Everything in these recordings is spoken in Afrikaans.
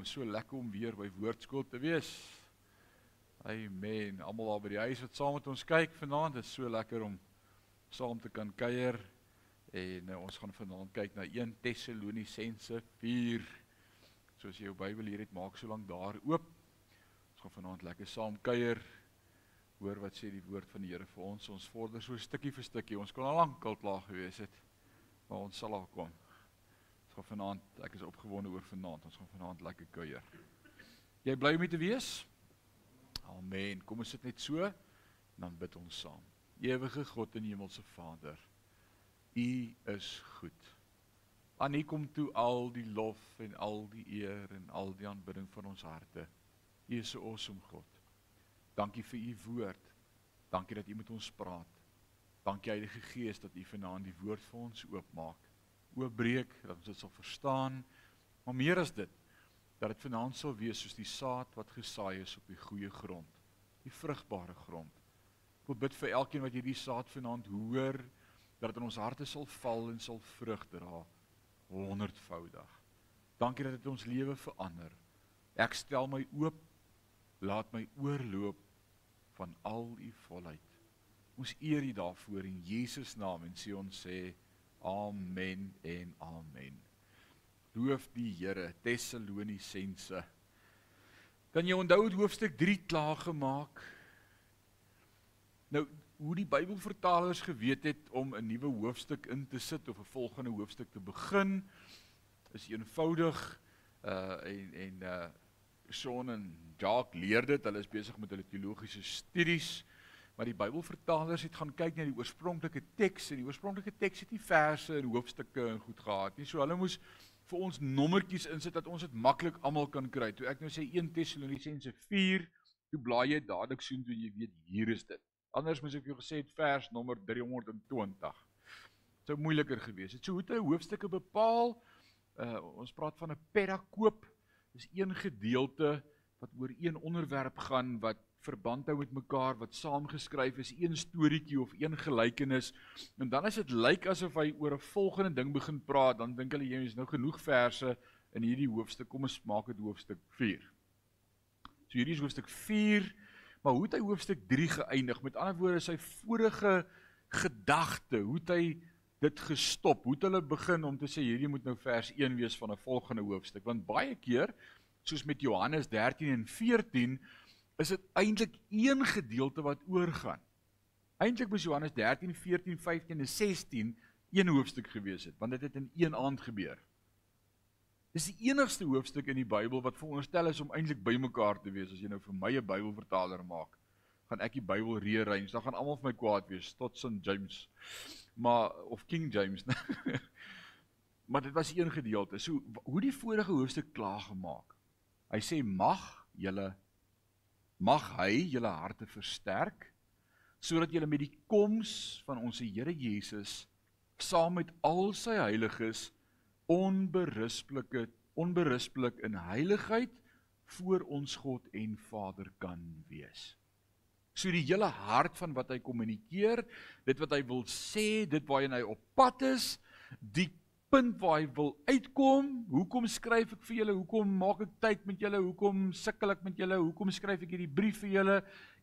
welkom. So lekker om weer by Woordskool te wees. Amen. Almal daar by die huis wat saam met ons kyk vanaand, dit is so lekker om saam te kan kuier. En uh, ons gaan vanaand kyk na 1 Tessalonisense 4. So as jy jou Bybel hier het, maak so lank daar oop. Ons gaan vanaand lekker saam kuier. Hoor wat sê die woord van die Here vir ons. Ons vorder so stukkie vir stukkie. Ons kon al lank al klaar gewees het. Maar ons sal daar kom. Gaan vanaand, ek is opgewonde oor vanaand. Ons gaan vanaand lekker kuier. Jy bly om te wees? Amen. Kom ons sit net so dan bid ons saam. Ewige God en Hemelse Vader, U is goed. Aan U kom toe al die lof en al die eer en al die aanbidding van ons harte. U is 'n awesome God. Dankie vir U woord. Dankie dat U met ons praat. Dankie Heilige Gees dat U vanaand die woord vir ons oopmaak oopbreek dat ons dit sal verstaan. Maar meer as dit, dat dit vanaand sal wees soos die saad wat gesaai is op die goeie grond, die vrugbare grond. Ek wil bid vir elkeen wat hierdie saad vanaand hoor, dat dit in ons harte sal val en sal vrug dra honderdvoudig. Dankie dat dit ons lewe verander. Ek stel my oop. Laat my oorloop van al u volheid. Ons eer U daarvoor in Jesus naam en sê ons sê Amen en amen. Loof die Here, Tessalonisense. Kan jy onthou het hoofstuk 3 klaar gemaak? Nou, hoe die Bybelvertalers geweet het om 'n nuwe hoofstuk in te sit of 'n volgende hoofstuk te begin, is eenvoudig uh en en uh Sean en Jacques leer dit, hulle is besig met hulle teologiese studies maar die Bybelvertalers het gaan kyk na die oorspronklike teks en die oorspronklike teks het nie verse en hoofstukke en goed gehad nie. So hulle moes vir ons nommertjies insit dat ons dit maklik almal kan kry. Toe ek nou sê 1 Tessalonisense 4, toe blaai jy dadelik sien toe jy weet hier is dit. Anders moes ek jou gesê het vers nommer 320. Sou moeiliker gewees het. So hoe het hy hoofstukke bepaal? Uh ons praat van 'n perakoop. Dis een gedeelte wat oor een onderwerp gaan wat verband hou met mekaar wat saamgeskryf is, een storieetjie of een gelykenis. En dan as dit lyk asof hy oor 'n volgende ding begin praat, dan dink hulle jy is nou genoeg verse in hierdie hoofstuk. Kom ons maak dit hoofstuk 4. So hierdie is hoofstuk 4, maar hoe het hy hoofstuk 3 geëindig? Met ander woorde, sy vorige gedagte, hoe het hy dit gestop? Hoe het hulle begin om te sê hierdie moet nou vers 1 wees van 'n volgende hoofstuk? Want baie keer, soos met Johannes 13 en 14, is dit eintlik een gedeelte wat oorgaan. Eintlik moes Johannes 13, 14, 15 en 16 een hoofstuk gewees het, want dit het in een aand gebeur. Dis die enigste hoofstuk in die Bybel wat veronderstel is om eintlik bymekaar te wees. As jy nou vir my 'n Bybelvertaler maak, gaan ek die Bybel rearrange. Dan gaan almal vir my kwaad wees tot St James. Maar of King James. maar dit was een gedeelte. So hoe die vorige hoofstuk klaar gemaak. Hy sê mag julle mag hy julle harte versterk sodat julle met die koms van ons Here Jesus saam met al sy heiliges onberisplike onberispelik in heiligheid voor ons God en Vader kan wees. So die hele hart van wat hy kommunikeer, dit wat hy wil sê, dit waarheen hy op pad is, die punt waar hy wil uitkom. Hoekom skryf ek vir julle? Hoekom maak ek tyd met julle? Hoekom sukkel ek met julle? Hoekom skryf ek hierdie brief vir julle?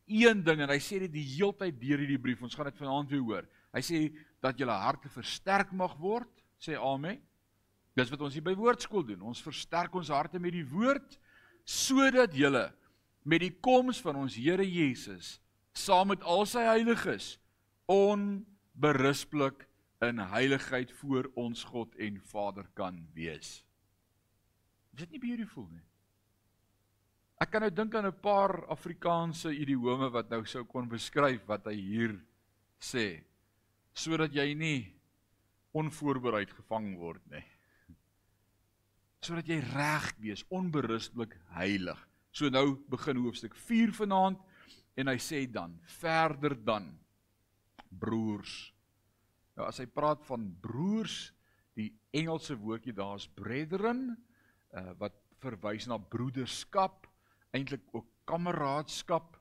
Een ding en hy sê dit die heeltyd deur hierdie brief. Ons gaan dit vanaand weer hoor. Hy sê dat julle harte versterk mag word. Sê amen. Dis wat ons hier by woordskool doen. Ons versterk ons harte met die woord sodat julle met die koms van ons Here Jesus saam met al sy heiliges onberispelik in heiligheid voor ons God en Vader kan wees. Is dit nie beautiful nie? Ek kan nou dink aan 'n paar Afrikaanse idiome wat nou sou kon beskryf wat hy hier sê sodat jy nie onvoorbereid gevang word nie. Sodat jy reg wees, onberuslik heilig. So nou begin hoofstuk 4 vanaand en hy sê dan verder dan broers Nou as hy praat van broers, die Engelse woordjie daar is brethren, uh, wat verwys na broederskap, eintlik ook kameraadskap,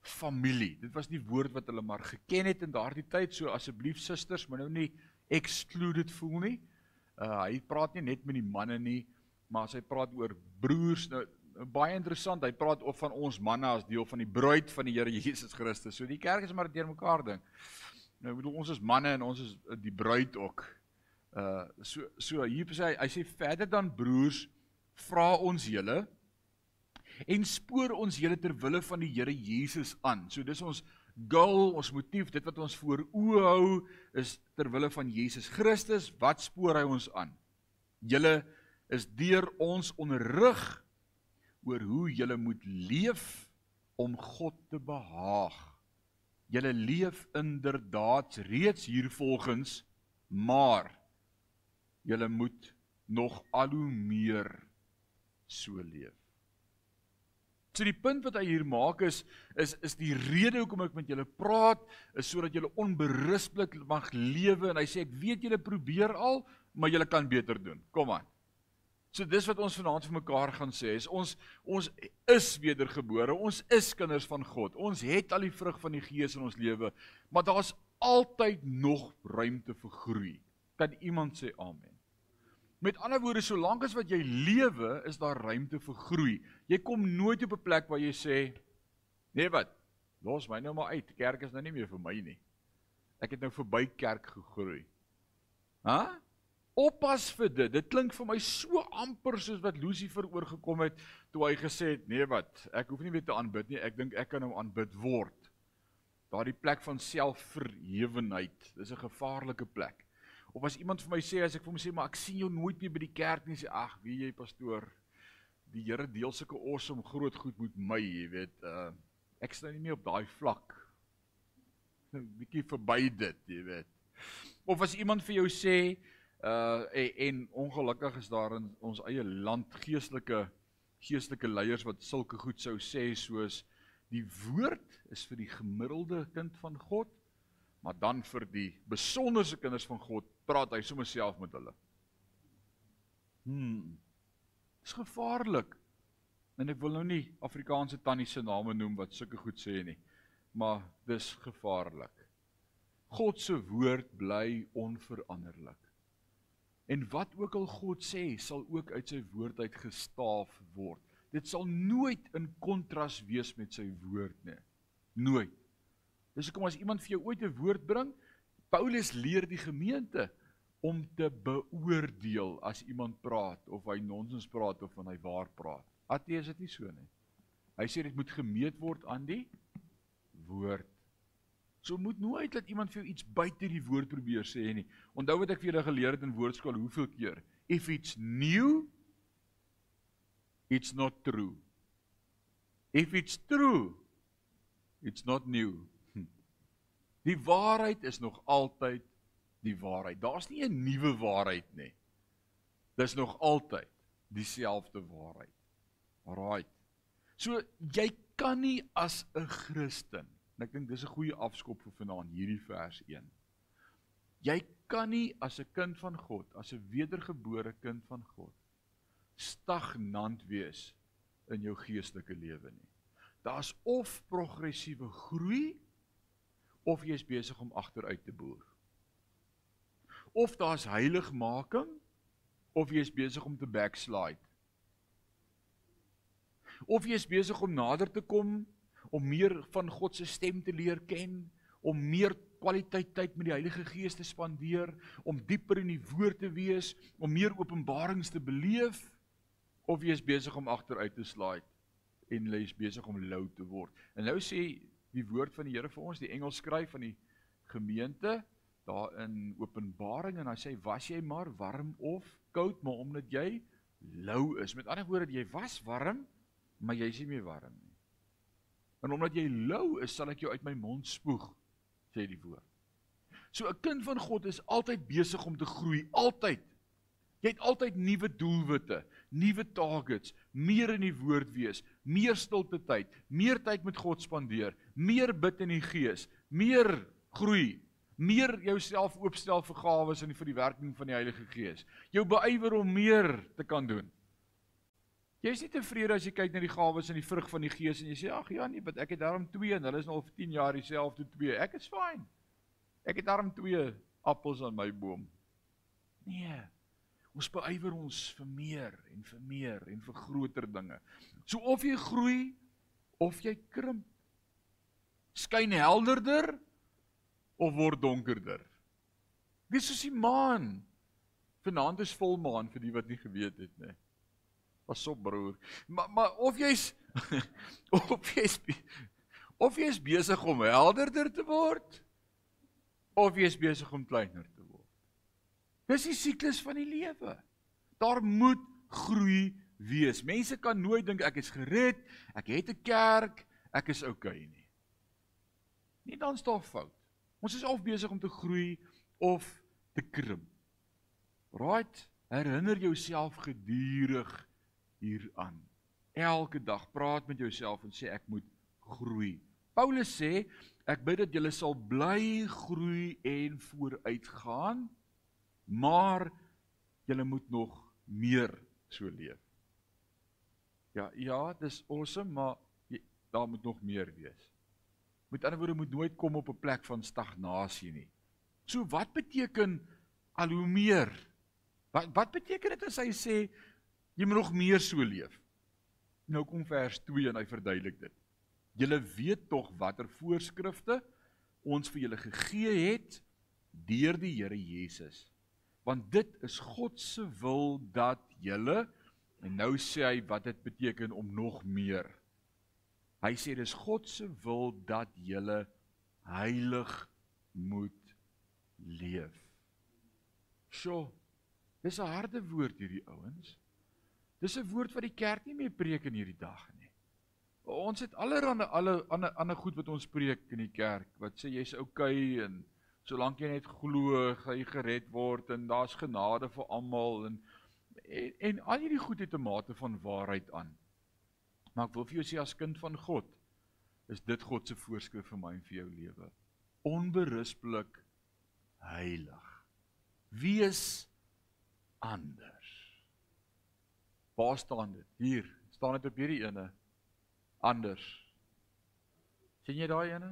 familie. Dit was die woord wat hulle maar geken het in daardie tyd, so asseblief susters, moet nou nie excluded voel nie. Uh hy praat nie net met die manne nie, maar as hy praat oor broers nou baie interessant, hy praat of van ons manne as deel van die bruid van die Here Jesus Christus. So die kerk is maar deurmekaar ding. Nou bedoel ons is manne en ons is die bruid ook. Uh so so hier sê hy hy sê verder dan broers vra ons julle en spoor ons julle ter wille van die Here Jesus aan. So dis ons goal, ons motief, dit wat ons voor oë hou is ter wille van Jesus Christus. Wat spoor hy ons aan? Julle is deur ons onderrig oor hoe julle moet leef om God te behaag. Julle leef inderdaad reeds hiervolgens, maar julle moet nog al hoe meer so leef. So die punt wat hy hier maak is is is die rede hoekom ek met julle praat is sodat julle onberusblik mag lewe en hy sê ek weet julle probeer al maar julle kan beter doen. Kom aan. So dis wat ons vanaand vir mekaar gaan sê is ons ons is wedergebore. Ons is kinders van God. Ons het al die vrug van die Gees in ons lewe, maar daar's altyd nog ruimte vir groei. Kan iemand sê amen? Met ander woorde, solank as wat jy lewe, is daar ruimte vir groei. Jy kom nooit op 'n plek waar jy sê, "Nee wat? Los my nou maar uit. Kerk is nou nie meer vir my nie. Ek het nou verby kerk gegroei." Hæ? Oppas vir dit. Dit klink vir my so amper soos wat Lucifer oorgekom het toe hy gesê het, "Nee wat? Ek hoef nie meer te aanbid nie. Ek dink ek kan nou aanbid word." Daardie plek van selfverhewenheid. Dis 'n gevaarlike plek. Of as iemand vir my sê as ek vir hom sê maar ek sien jou nooit meer by die kerk nie, sê ag, wie jy pastoor, die Here deel sulke awesome groot goed met my, jy weet, uh ek staan nie meer op daai vlak. 'n nou, bietjie verby dit, jy weet. Of as iemand vir jou sê uh en, en ongelukkig is daar in ons eie land geestelike geestelike leiers wat sulke goed sou sê soos die woord is vir die gemiddelde kind van God maar dan vir die besonderse kinders van God praat hy sommer self met hulle. Hmm. Dis gevaarlik. En ek wil nou nie Afrikaanse tannie se name noem wat sulke goed sê nie, maar dis gevaarlik. God se woord bly onveranderlik. En wat ook al God sê, sal ook uit sy woord uit gestaaf word. Dit sal nooit in kontras wees met sy woord nie. Nooit. Dis hoekom as iemand vir jou ooit 'n woord bring, Paulus leer die gemeente om te beoordeel as iemand praat of hy nonsens praat of hy waar praat. Atie is dit nie so nie. Hy sê dit moet gemeet word aan die woord. So moet nooit dat iemand vir jou iets buite die woord probeer sê nie. Onthou wat ek vir julle geleer het in woordskool hoeveel keer? If it's new, it's not true. If it's true, it's not new. Die waarheid is nog altyd die waarheid. Daar's nie 'n nuwe waarheid nie. Dis nog altyd dieselfde waarheid. Alraai. So jy kan nie as 'n Christen, en ek dink dis 'n goeie afskop vir vanaand hierdie vers 1. Jy kan nie as 'n kind van God, as 'n wedergebore kind van God, stagnant wees in jou geestelike lewe nie. Daar's of progressiewe groei of jy is besig om agteruit te boer. Of daar's heiligmaking of jy is besig om te backslide. Of jy is besig om nader te kom om meer van God se stem te leer ken, om meer kwaliteit tyd met die Heilige Gees te spandeer, om dieper in die woord te wees, om meer openbarings te beleef, of jy is besig om agteruit te slide en jy is besig om lou te word. En nou sê die woord van die Here vir ons, die engel skryf van die gemeente daar in Openbaring en hy sê was jy maar warm of koud, maar omdat jy lou is. Met ander woorde, jy was warm, maar jy is nie meer warm nie. En omdat jy lou is, sal ek jou uit my mond spoeg, sê die woord. So 'n kind van God is altyd besig om te groei, altyd. Jy het altyd nuwe doelwitte, nuwe targets, meer in die woord wees, meer stilte tyd, meer tyd met God spandeer, meer bid in die gees, meer groei, meer jouself oopstel vir gawes en vir die werking van die Heilige Gees. Jou beywer om meer te kan doen. Jy is nie tevrede as jy kyk na die gawes en die vrug van die Gees en jy sê ag ja nee, ek het daarom 2 en hulle is nou al vir 10 jaar dieselfde 2. Ek is fyn. Ek het daarom 2 appels aan my boom. Nee. Ons beywer ons vir meer en vir meer en vir groter dinge. So of jy groei of jy krimp. Skyn helderder of word donkerder. Dis soos die maan. Vanaand is volmaan vir die wat nie geweet het nie. Pas op broer. Maar maar of jy's of jy's of jy's besig om helderder te word of jy's besig om kleiner te word. Dis die siklus van die lewe. Daar moet groei wees. Mense kan nooit dink ek is gered, ek het 'n kerk, ek is okay nie. Nie dan staan fout. Ons is of besig om te groei of te krimp. Right? Herinner jouself gedurig hieraan. Elke dag praat met jouself en sê ek moet groei. Paulus sê ek bid dat julle sal bly groei en vooruitgaan maar jy moet nog meer so leef. Ja, ja, dis awesome, maar jy, daar moet nog meer wees. Met ander woorde moet nooit kom op 'n plek van stagnasie nie. So wat beteken al hoe meer? Wat wat beteken dit as hy sê jy moet nog meer so leef? Nou kom vers 2 en hy verduidelik dit. Julle weet tog watter voorskrifte ons vir julle gegee het deur die Here Jesus want dit is God se wil dat julle en nou sê hy wat dit beteken om nog meer. Hy sê dis God se wil dat julle heilig moet leef. Sjoe. Dis 'n harde woord hierdie ouens. Dis 'n woord wat die kerk nie meer preek in hierdie dag nie. Ons het allerhande alle ander ander goed wat ons preek in die kerk wat sê jy's okay en solank jy net glo, gaan jy gered word en daar's genade vir almal en, en en al hierdie goed het 'n mate van waarheid aan. Maar ek wil vir jou sê as kind van God, is dit God se voorskrif vir my en vir jou lewe. Onberispelik heilig. Wees anders. Waar staan dit? Hier, staan dit op hierdie ene. Anders. sien jy daai ene?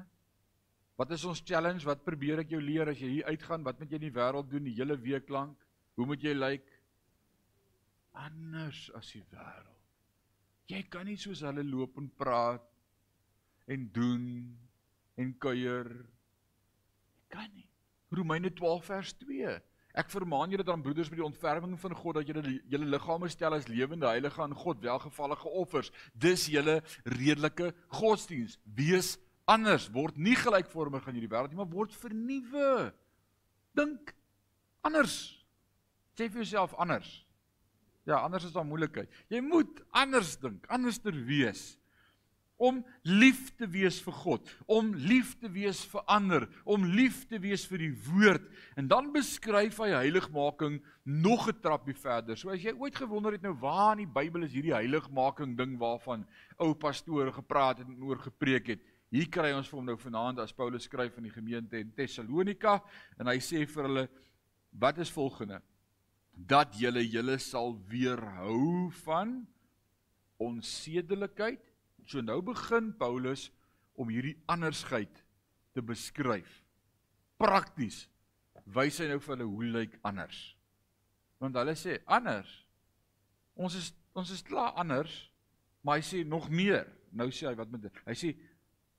Wat is ons challenge? Wat probeer ek jou leer as jy hier uitgaan? Wat moet jy in die wêreld doen die hele week lank? Hoe moet jy lyk? Anders as die wêreld. Jy kan nie soos hulle loop en praat en doen en kuier. Jy kan nie. Romeine 12 vers 2. Ek vermaan julle dan broeders met die ontferming van God dat julle julle liggame stel as lewende heilige aan God welgevallige offers. Dis julle redelike godsdiens. Wees anders, word nie gelykvormig aan hierdie wêreld nie, maar word vernuwe. Dink anders. Sê vir jouself anders. Ja, anders is daar moeilikheid. Jy moet anders dink, anderster wees om lief te wees vir God, om lief te wees vir ander, om lief te wees vir die woord. En dan beskryf hy heiligmaking nog 'n trappie verder. So as jy ooit gewonder het nou waar in die Bybel is hierdie heiligmaking ding waarvan ou pastore gepraat het en oor gepreek het, Hier kry ons vir hom nou vanaand as Paulus skryf aan die gemeente in Tessalonika en hy sê vir hulle wat is volgende dat julle julle sal weerhou van onsedelikheid. So nou begin Paulus om hierdie andersheid te beskryf. Prakties wys hy nou vir hulle hoe lyk anders. Want hulle sê anders. Ons is ons is klaar anders, maar hy sê nog meer. Nou sê hy wat met hy sê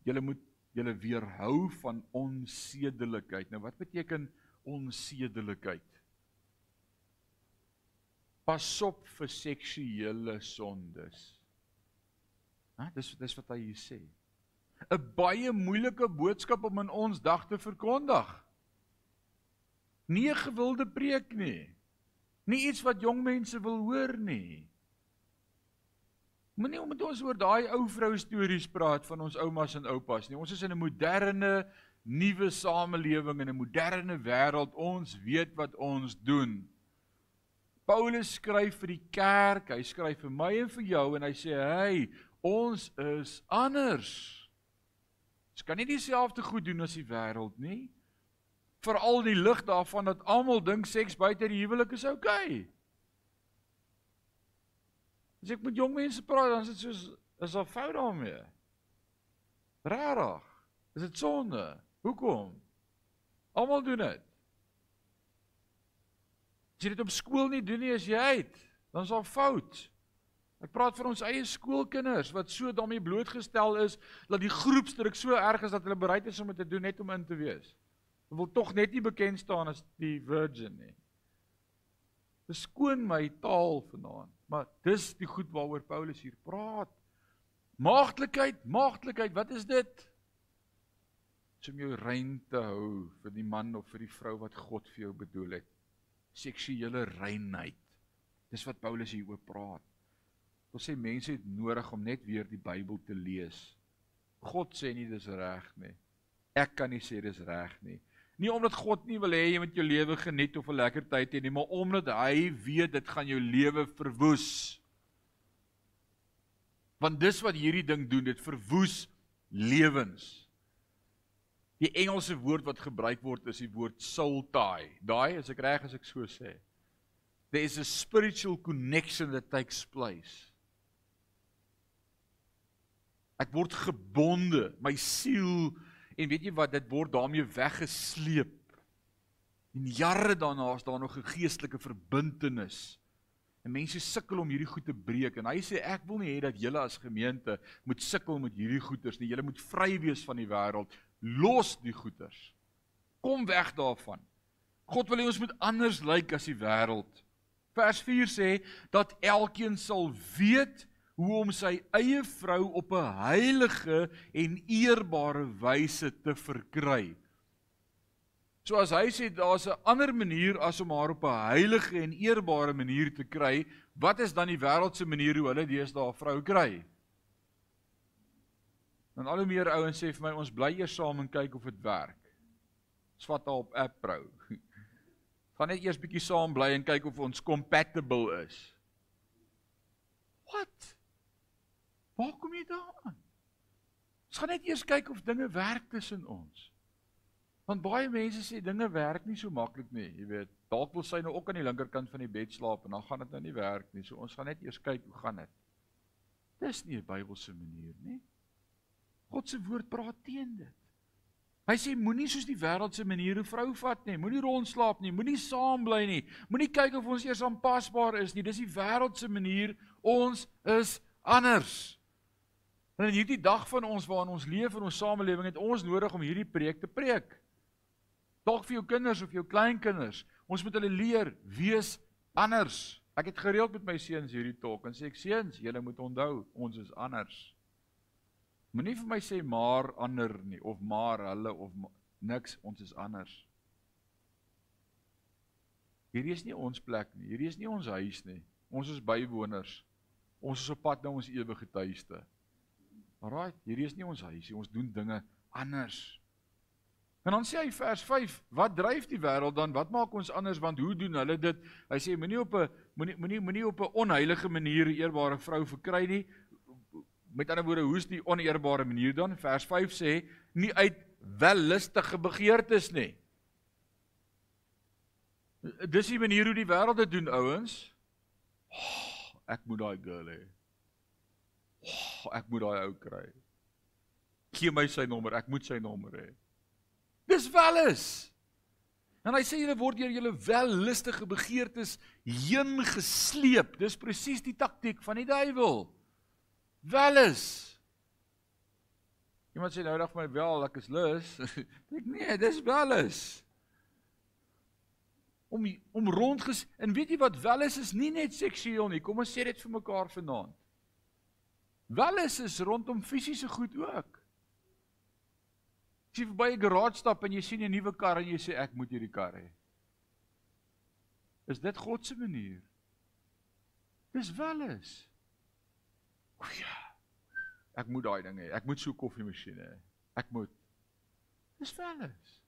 julle moet julle weerhou van onsedelikheid. Nou wat beteken onsedelikheid? Pas op vir seksuele sondes. Hæ, dis dis wat hy hier sê. 'n Baie moeilike boodskap om in ons dag te verkondig. Nie 'n gewilde preek nie. Nie iets wat jong mense wil hoor nie. Moenie met ons oor daai ou vrou stories praat van ons oumas en oupas nie. Ons is in 'n moderne nuwe samelewing en 'n moderne wêreld. Ons weet wat ons doen. Paulus skryf vir die kerk, hy skryf vir my en vir jou en hy sê, "Hey, ons is anders." Ons kan nie dieselfde goed doen as die wêreld nie. Veral die lig daarvan dat almal dink seks buite die huwelik is oukei. Okay. As ek met jong mense praat, dan is dit soos is daar fout daarmee. Rarig. Is dit sonde? Hoekom? Almal doen dit. As jy dit op skool nie doen nie, is jy uit. Dan is daar fout. Ek praat vir ons eie skoolkinders wat so daarmee blootgestel is dat die groepsdruk so erg is dat hulle bereid is om dit te doen net om in te wees. Hulle wil tog net nie bekend staan as die virgin nie. Beskoon my taal vanaand, maar dis die goed waaroor Paulus hier praat. Maagdelikheid, maagdelikheid, wat is dit? Om jou rein te hou vir die man of vir die vrou wat God vir jou bedoel het. Seksuele reinheid. Dis wat Paulus hier oor praat. Ons sê mense het nodig om net weer die Bybel te lees. God sê nie dis reg nie. Ek kan nie sê dis reg nie. Nie omdat God nie wil hê jy moet jou lewe geniet of 'n lekker tyd hê nie, maar omdat hy weet dit gaan jou lewe verwoes. Want dis wat hierdie ding doen, dit verwoes lewens. Die Engelse woord wat gebruik word is die woord soul tie. Daai is ek reg as ek so sê. There is a spiritual connection that takes place. Ek word gebonde, my siel en weet jy wat, dit word daarmee weggesleep. En jare daarna is daar nog 'n geestelike verbintenis. En mense sukkel om hierdie goed te breek en hy sê ek wil nie hê dat julle as gemeente moet sukkel met hierdie goeters nie. Julle moet vry wees van die wêreld. Los die goeters. Kom weg daarvan. God wil hê ons moet anders lyk as die wêreld. Vers 4 sê dat elkeen sal weet hoe om sy eie vrou op 'n heilige en eerbare wyse te verkry. So as hy sê daar's 'n ander manier as om haar op 'n heilige en eerbare manier te kry, wat is dan die wêreldse manier hoe hulle deesdae 'n vrou kry? Dan al hoe meer ouens sê vir my ons bly eers saam en kyk of dit werk. Swat haar op app pro. Gaan net eers bietjie saam bly en kyk of ons compatible is. Wat? Waar kom jy daaraan? Ons gaan net eers kyk of dinge werk tussen ons. Want baie mense sê dinge werk nie so maklik nie, jy weet. Dalk wil sy nou ook aan die linkerkant van die bed slaap en dan gaan dit nou nie werk nie. So ons gaan net eers kyk hoe gaan dit. Dis nie 'n Bybelse manier nie. God se woord praat teen dit. Hy sê moenie soos die wêreldse maniere vrou vat nie, moenie rondslaap nie, moenie saam bly nie, moenie kyk of ons eers aanpasbaar is nie. Dis die wêreldse manier. Ons is anders. En in hierdie dag van ons waarin ons leef in ons samelewing het ons nodig om hierdie preek te preek. Dalk vir jou kinders of jou kleinkinders. Ons moet hulle leer wees anders. Ek het gereeld met my seuns hierdie talk en sê ek seuns, julle moet onthou, ons is anders. Moenie vir my sê maar ander nie of maar hulle of ma niks, ons is anders. Hierdie is nie ons plek nie. Hierdie is nie ons huis nie. Ons is bywoners. Ons is op pad na ons ewige tuiste. Alraai, hierdie is nie ons huisie, ons doen dinge anders. En dan sê hy vers 5, wat dryf die wêreld dan? Wat maak ons anders want hoe doen hulle dit? Hy sê moenie op 'n moenie moenie moenie op 'n onheilige manier eerbare vrou verkry nie. Met ander woorde, hoe's die oneerbare manier dan? Vers 5 sê nie uit wellustige begeertes nie. Dis die manier hoe die wêreld dit doen, ouens. Oh, ek moet daai girl hê. Oh, ek moet daai ou kry. Gee my sy nommer, ek moet sy nommer hê. Dis welis. En hy sê julle word deur julle wellustige begeertes heen gesleep. Dis presies die taktik van die duiwel. Welis. Iemand sê nou dag vir my wel, ek is lus. Ek nee, dis welis. Om om rondges en weet jy wat welis is nie net seksueel nie. Kom ons sê dit vir mekaar vanaand. Welis is rondom fisiese goed ook. As jy verby 'n garage stap en jy sien 'n nuwe kar en jy sê ek moet hierdie kar hê. Is dit God se manier? Dis welis. O ja. Ek moet daai ding hê. Ek moet so 'n koffiemasjien hê. Ek moet. Dis welis.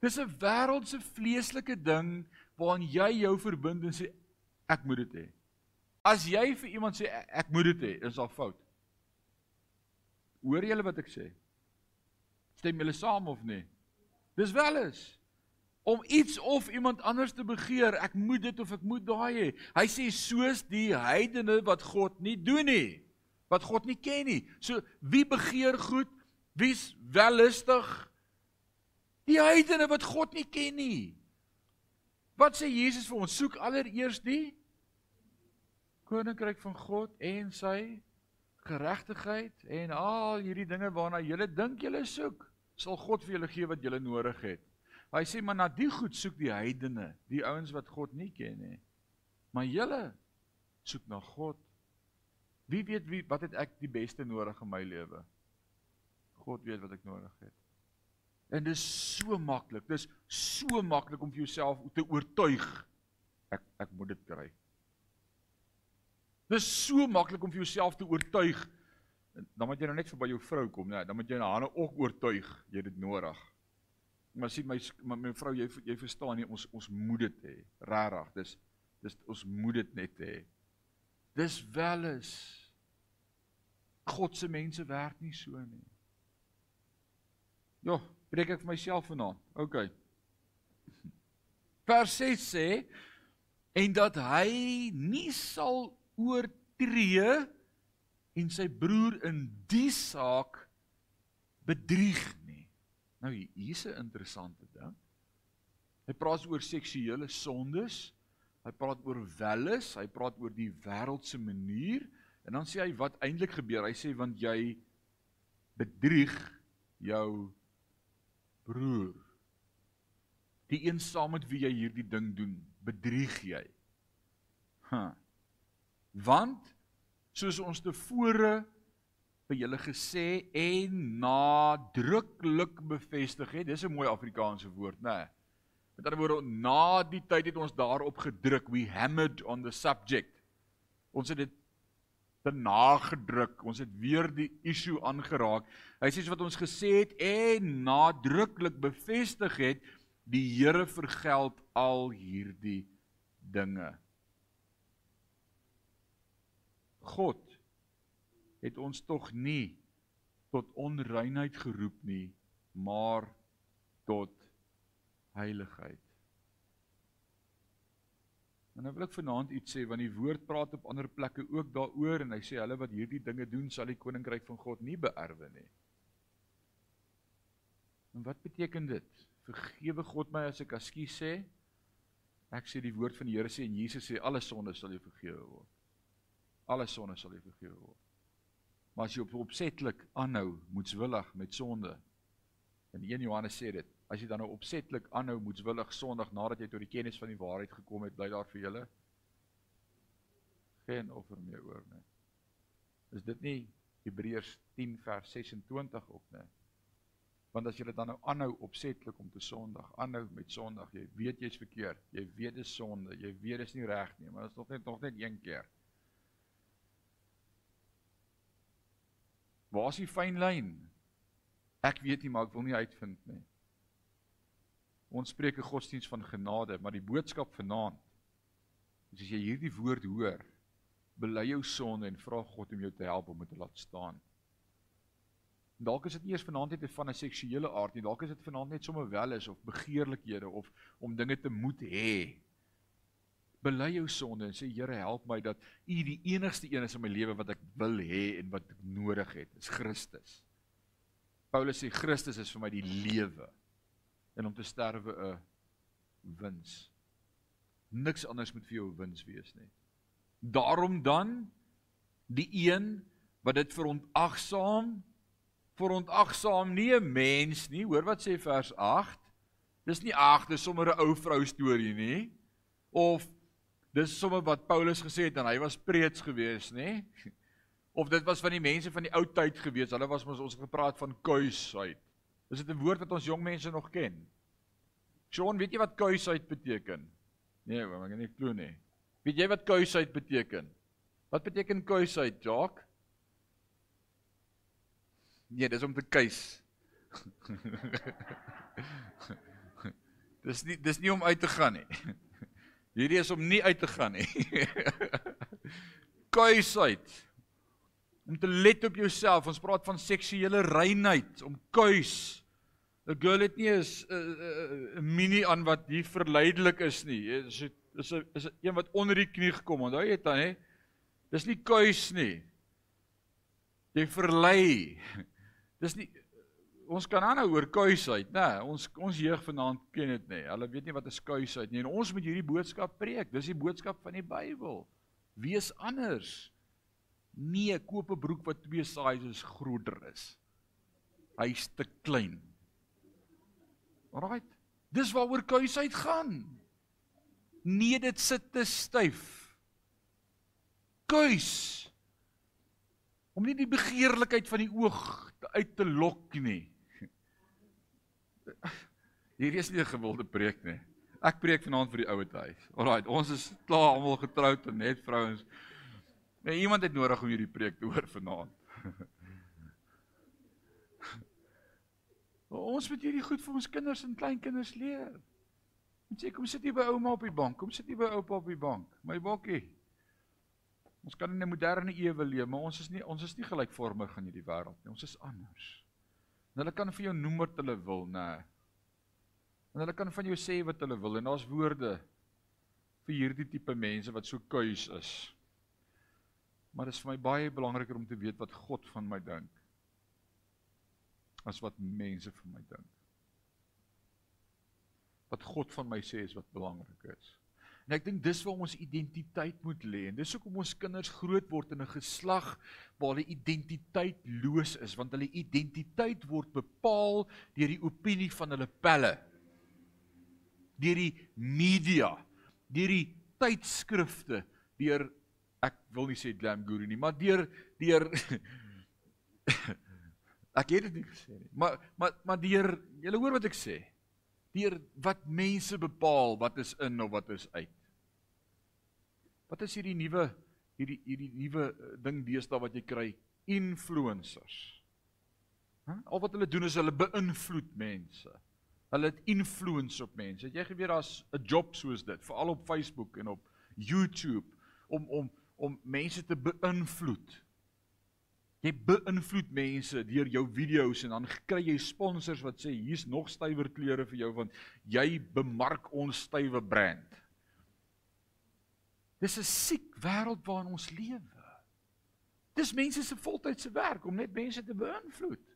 Dis 'n wêreldse vleeslike ding waaraan jy jou verbind en sê ek moet dit hê. As jy vir iemand sê ek moet dit hê, is al fout. Hoor julle wat ek sê? Stem julle saam of nie? Dis wel is om iets of iemand anders te begeer, ek moet dit of ek moet daai hê. Hy sê soos die heidene wat God nie doen nie, wat God nie ken nie. So wie begeer goed? Wie's wellustig? Die heidene wat God nie ken nie. Wat sê Jesus vir ons? Soek allereers die koninkryk van God en sy geregtigheid en al hierdie dinge waarna julle dink julle soek, sal God vir julle gee wat julle nodig het. Hy sê maar na die goed soek die heidene, die ouens wat God nie ken nie. Maar julle soek na God. Wie weet wie wat het ek die beste nodig in my lewe? God weet wat ek nodig het. En dis so maklik. Dis so maklik om vir jouself te oortuig ek ek moet dit kry. Dis so maklik om vir jouself te oortuig. Dan moet jy nou net vir by jou vrou kom, nee, dan moet jy haar ook oortuig jy dit nodig. Maar sien my my, my vrou jy jy verstaan nie ons ons moet dit hê. Regtig. Dis dis ons moet dit net hê. Dis wel is God se mense werk nie so nie. Ja, preek ek vir myself vanaand. OK. Vers 6 sê en dat hy nie sal oortree en sy broer in die saak bedrieg nie. Nou hier's 'n interessante ding. Hy praat oor seksuele sondes. Hy praat oor welles, hy praat oor die wêreldse manier en dan sê hy wat eintlik gebeur. Hy sê want jy bedrieg jou broer. Die een saam met wie jy hierdie ding doen, bedrieg jy. Ha. Want soos ons tevore vir julle gesê en nadruklik bevestig het, dis 'n mooi Afrikaanse woord, né? Nee. Met ander woorde, na die tyd het ons daarop gedruk, we hammered on the subject. Ons het dit te nagedruk. Ons het weer die issue aangeraak. Hy sê wat ons gesê het en nadruklik bevestig het, die Here vergeld al hierdie dinge. God het ons tog nie tot onreinheid geroep nie, maar tot heiligheid. En nou wil ek vanaand iets sê want die woord praat op ander plekke ook daaroor en hy sê hulle wat hierdie dinge doen sal die koninkryk van God nie beerwe nie. En wat beteken dit? Vergewe God my as ek askies sê. Ek sê die woord van die Here sê en Jesus sê alle sondes sal jou vergewe word. Alle sondes sal jou vergewe word. Maar as jy op opsetlik aanhou moetswillig met sonde. En 1 Johannes sê dit, As jy dan nou opsetlik aanhou moetswillig sondig nadat jy tot die kennis van die waarheid gekom het, bly daar vir julle geen offer meer oor nie. Is dit nie Hebreërs 10 vers 26 ook nie? Want as jy dit dan nou aanhou opsetlik om te sondig, aanhou met sondig, jy weet jy's verkeerd, jy weet dis sonde, jy weet dis nie reg nie, maar dit is nog net nog net een keer. Waar is die fyn lyn? Ek weet nie, maar ek wil nie uitvind nie. Ons spreek 'n godsdiens van genade, maar die boodskap vanaand is as jy hierdie woord hoor, bely jou sonde en vra God om jou te help om dit te laat staan. Dalk is dit nie eers vanaand net van 'n seksuele aard nie, dalk is dit vanaand net sommer wel is of begeerlikhede of om dinge te moet hê. Bely jou sonde en sê Here, help my dat U die enigste een is in my lewe wat ek wil hê en wat ek nodig het, is Christus. Paulus sê Christus is vir my die lewe en om te sterwe 'n wins. Niks anders moet vir jou 'n wins wees nie. Daarom dan die een wat dit verontagsaam verontagsaam nie 'n mens nie. Hoor wat sê vers 8? Dis nie ag, dis sommer 'n ou vrou storie nie. Of dis sommer wat Paulus gesê het en hy was preets geweest, nê? Of dit was van die mense van die ou tyd geweest. Hulle was mos ons gepraat van kuisheid. Is dit 'n woord wat ons jong mense nog ken? Sean, weet jy wat kuisheid beteken? Nee, ek kan nie glo nie. Weet jy wat kuisheid beteken? Wat beteken kuisheid, Jock? Nee, dis om te kuis. dis nie dis nie om uit te gaan nie. Hierdie is om nie uit te gaan nie. kuisheid om te let op jouself. Ons praat van seksuele reinheid, om kuis. 'n Girl het nie 'n 'n mini aan wat hier verleidelik is nie. Is is 'n is 'n een wat onder die knie gekom. Onthou jy dit dan hè? Dis nie kuis nie. Jy verlei. Dis nie ons kan aanhou oor kuisheid, nê? Ons ons jeug vanaand ken dit nie. Hulle weet nie wat 'n kuisheid nie. En ons moet hierdie boodskap preek. Dis die boodskap van die Bybel. Wees anders. Nee, koop 'n broek wat twee sizes groter is. Hy's te klein. Alraight. Dis waaroor kuisheid gaan. Nee, dit sit te styf. Kuis. Om nie die begeerlikheid van die oog uit te lok nie. Hierdie is nie 'n gewilde preek nie. Ek preek vanaand vir die ouete huis. Alraight, ons is klaar almal getroud en net vrouens. Nee, iemand het nodig om hierdie preek te hoor vanaand. ons moet hierdie goed vir ons kinders en kleinkinders leer. Moet sê kom sit hier by ouma op die bank, kom sit hier by oupa op die bank. My bokkie. Ons kan in 'n moderne ewe leef, maar ons is nie ons is nie gelykvormig in hierdie wêreld nie. Ons is anders. En hulle kan vir jou noem wat hulle wil, nê. En hulle kan van jou sê wat hulle wil en daar's woorde vir hierdie tipe mense wat so kuis is. Maar dit is vir my baie belangriker om te weet wat God van my dink as wat mense vir my dink. Wat God van my sê is wat belangrik is. En ek dink dis waar ons identiteit moet lê. En dis hoekom ons kinders groot word in 'n geslag waar hulle identiteitloos is, want hulle identiteit word bepaal deur die opinie van hulle pelle. Deur die media, deur die tydskrifte, deur ek wil nie sê glam guru nie, maar deur deur ek het dit nie gesê nie. Maar maar maar deur jy hoor wat ek sê. Deur wat mense bepaal wat is in of wat is uit. Wat is hierdie nuwe hierdie hierdie nuwe eh, ding deesdae wat jy kry? Influencers. Hæ? Al wat hulle doen is hulle beïnvloed mense. Hulle het influence op mense. Het jy geweet daar's 'n job soos dit, veral op Facebook en op YouTube om om om mense te beïnvloed. Jy beïnvloed mense deur jou video's en dan kry jy sponsors wat sê hier's nog stywer klere vir jou want jy bemark ons stywe brand. Dis 'n siek wêreld waarin ons lewe. Dis mense se voltydse werk om net mense te beïnvloed.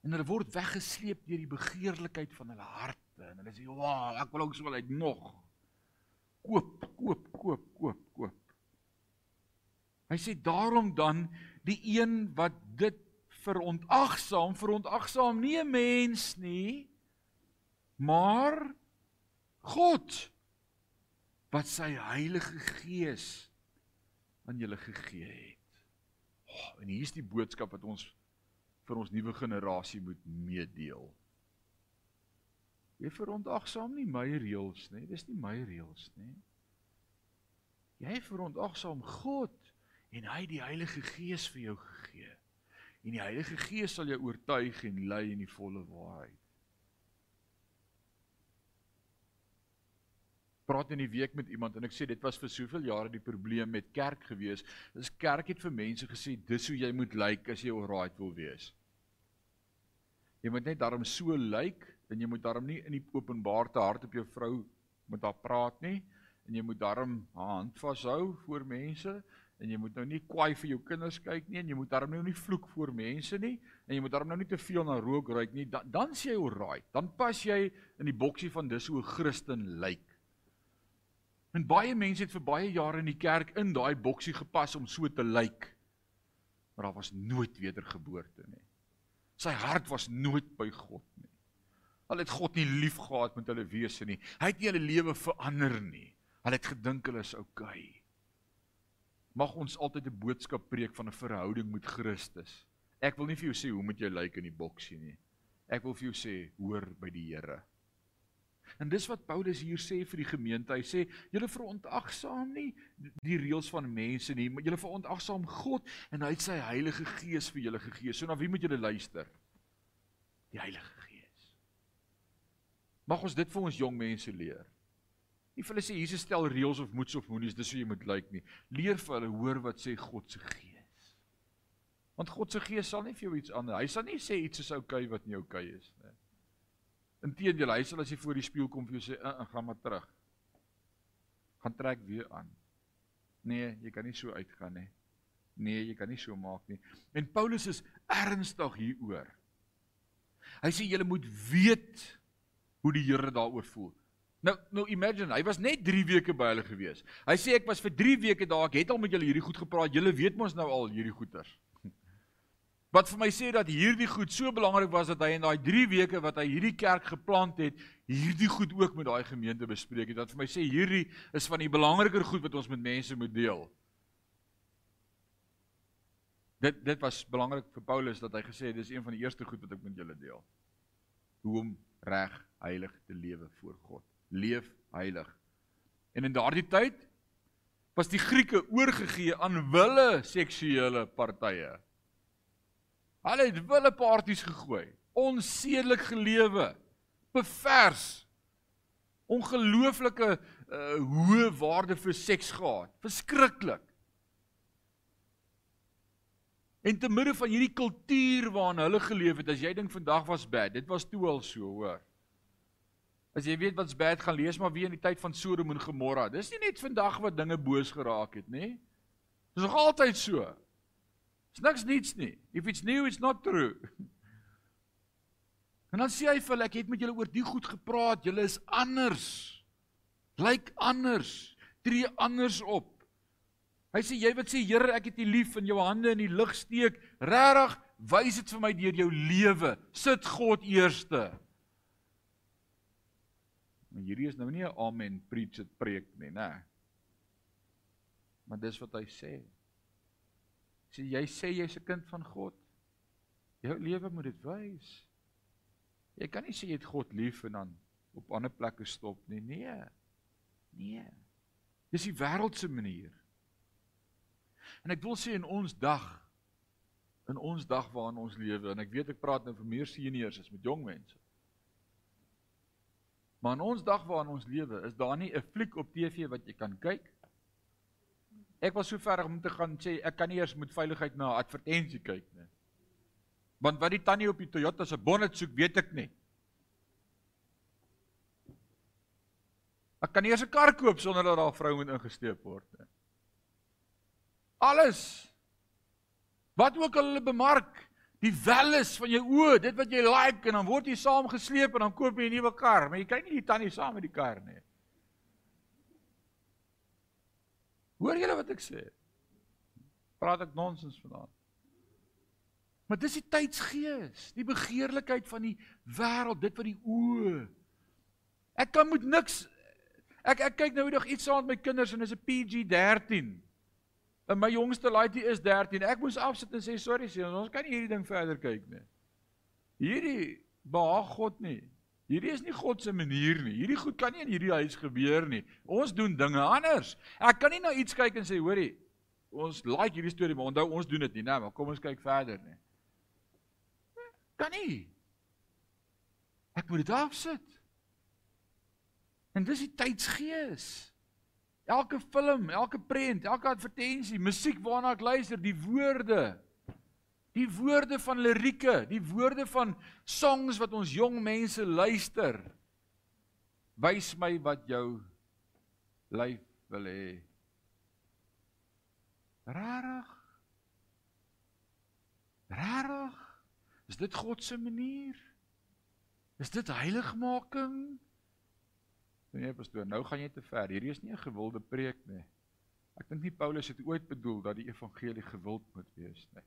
En hulle word weggesleep deur die begeerlikheid van hulle harte en hulle sê, "Wow, ek wil ook so wil uit nog." Koop, koop, koop, koop, koop. Hy sê daarom dan die een wat dit verontagsaam, verontagsaam nie 'n mens nie, maar God wat sy Heilige Gees aan julle gegee het. Oh, en hier is die boodskap wat ons vir ons nuwe generasie moet meedeel. Jy verontagsaam nie my reëls nie, dis nie my reëls nie. Jy verontagsaam God en hy die Heilige Gees vir jou gegee. En die Heilige Gees sal jou oortuig en lei in die volle waarheid. praat in die week met iemand en ek sê dit was vir soveel jare die probleem met kerk gewees. Dis kerk het vir mense gesê dis hoe jy moet lyk like as jy alright wil wees. Jy moet net daarom so lyk en jy moet daarom nie in die openbaar te hard op jou vrou met haar praat nie en jy moet daarom haar hand vashou voor mense en jy moet nou nie kwaai vir jou kinders kyk nie en jy moet daarom nou nie vloek voor mense nie en jy moet daarom nou nie te veel na rook ruik nie dan dan sê jy alright dan pas jy in die boksie van dis hoe Christen lyk En baie mense het vir baie jare in die kerk in daai boksie gepas om so te lyk. Maar daar was nooit wedergeboorte nie. Sy hart was nooit by God nie. Hulle het God nie lief gehad met hulle wese nie. Hy het nie hulle lewe verander nie. Hulle het gedink hulle is oukei. Okay. Mag ons altyd 'n boodskap preek van 'n verhouding met Christus. Ek wil nie vir jou sê hoe moet jy lyk in die boksie nie. Ek wil vir jou sê hoor by die Here. En dis wat Paulus hier sê vir die gemeente. Hy sê julle verontagsaam nie die reëls van mense nie, maar julle verontagsaam God en hy het sy Heilige Gees vir julle gegee. So na wie moet julle luister? Die Heilige Gees. Mag ons dit vir ons jong mense leer. Nie vir hulle sê Jesus stel reëls of moets of moenies, dis hoe jy moet lyk nie. Leer vir hulle hoor wat sê God se Gees. Want God se Gees sal nie vir jou iets anders. Hy sal nie sê iets is oukei okay wat nie oukei okay is nie. Inteendeel, hy sal as jy voor die spieël kom vir jou sê, "Ag, uh, uh, gaan maar terug." Gaan trek weer aan. Nee, jy kan nie so uitgaan nie. Nee, jy kan nie so maak nie. En Paulus is ernstig hieroor. Hy sê julle moet weet hoe die Here daaroor voel. Nou nou imagine, hy was net 3 weke by hulle gewees. Hy sê ek was vir 3 weke daar, ek het al met julle hierdie goed gepraat. Julle weet mos nou al hierdie goeters. Wat vir my sê dat hierdie goed so belangrik was dat hy in daai 3 weke wat hy hierdie kerk geplant het, hierdie goed ook met daai gemeente bespreek het. Dat vir my sê hierdie is van die belangriker goed wat ons met mense moet deel. Dit dit was belangrik vir Paulus dat hy gesê het dis een van die eerste goed wat ek met julle deel. Hoe om reg heilig te lewe voor God. Leef heilig. En in daardie tyd was die Grieke oorgegee aan wille seksuele partye. Hulle het wille partytjies gegooi, onsedelik gelewe, bevers ongelooflike uh, hoë waarde vir seks gehad. Verskriklik. En te midde van hierdie kultuur waarin hulle geleef het, as jy dink vandag was bad, dit was toe al so, hoor. As jy weet wat's bad, gaan lees maar weer in die tyd van Sodom en Gomorra. Dis nie net vandag wat dinge boos geraak het, nê? Dis nog altyd so. Niks niets nie. If it's new, it's not true. En dan sê hy vir hulle, ek het met julle oor die goed gepraat, julle is anders. Lyk anders. Tree anders op. Hy sê jy wat sê Here ek het U lief en jou hande in die lug steek, regtig wys dit vir my deur jou lewe. Sit God eerste. Maar hierdie is nou nie 'n amen preach it preek nie, né? Maar dis wat hy sê. Sê jy sê jy's 'n kind van God. Jou lewe moet dit wys. Jy kan nie sê jy het God lief en dan op ander plekke stop nie. Nee. Nee. Dis die wêreldse manier. En ek wil sê in ons dag in ons dag waarin ons lewe en ek weet ek praat nou vir meer seniors as met jong mense. Maar in ons dag waarin ons lewe, is daar nie 'n fliek op TV wat jy kan kyk. Ek was so ver om te gaan sê ek kan nie eers met veiligheid na 'n advertensie kyk nie. Want wat die tannie op die Toyota se bonnet soek, weet ek nie. Ek kan nie eers 'n kar koop sonder dat daar 'n vrou moet ingesteek word nie. Alles. Wat ook al hulle bemark, die welles van jou oë, dit wat jy like en dan word jy saam gesleep en dan koop jy 'n nuwe kar, maar jy kry nie die tannie saam met die kar nie. Hoor julle wat ek sê? Praat ek nonsens vanaand? Maar dis die tydsgees, die begeerlikheid van die wêreld, dit wat die oë. Ek kan moet niks ek ek kyk nou eendag iets saam met my kinders en dis 'n PG13. En my jongste laaitjie is 13. Ek moes afsit en sê sorry sien, ons kan nie hierdie ding verder kyk nie. Hierdie behaag God nie. Hierdie is nie God se manier nie. Hierdie goed kan nie in hierdie huis gebeur nie. Ons doen dinge anders. Ek kan nie na iets kyk en sê hoorie, ons like hierdie storie, maar onthou ons doen dit nie, nee, maar kom ons kyk verder nie. Kan nie. Ek moet dit afsit. En dis die tydsgees. Elke film, elke prent, elke advertensie, musiek waarna ek luister, die woorde. Die woorde van lirieke, die woorde van songs wat ons jong mense luister. Wys my wat jou lyf wil hê. Rarig. Rarig. Is dit God se manier? Is dit heiligmaking? Nee, pastoor, nou gaan jy te ver. Hierdie is nie 'n gewilde preek nie. Ek dink nie Paulus het ooit bedoel dat die evangelie gewild moet wees nie.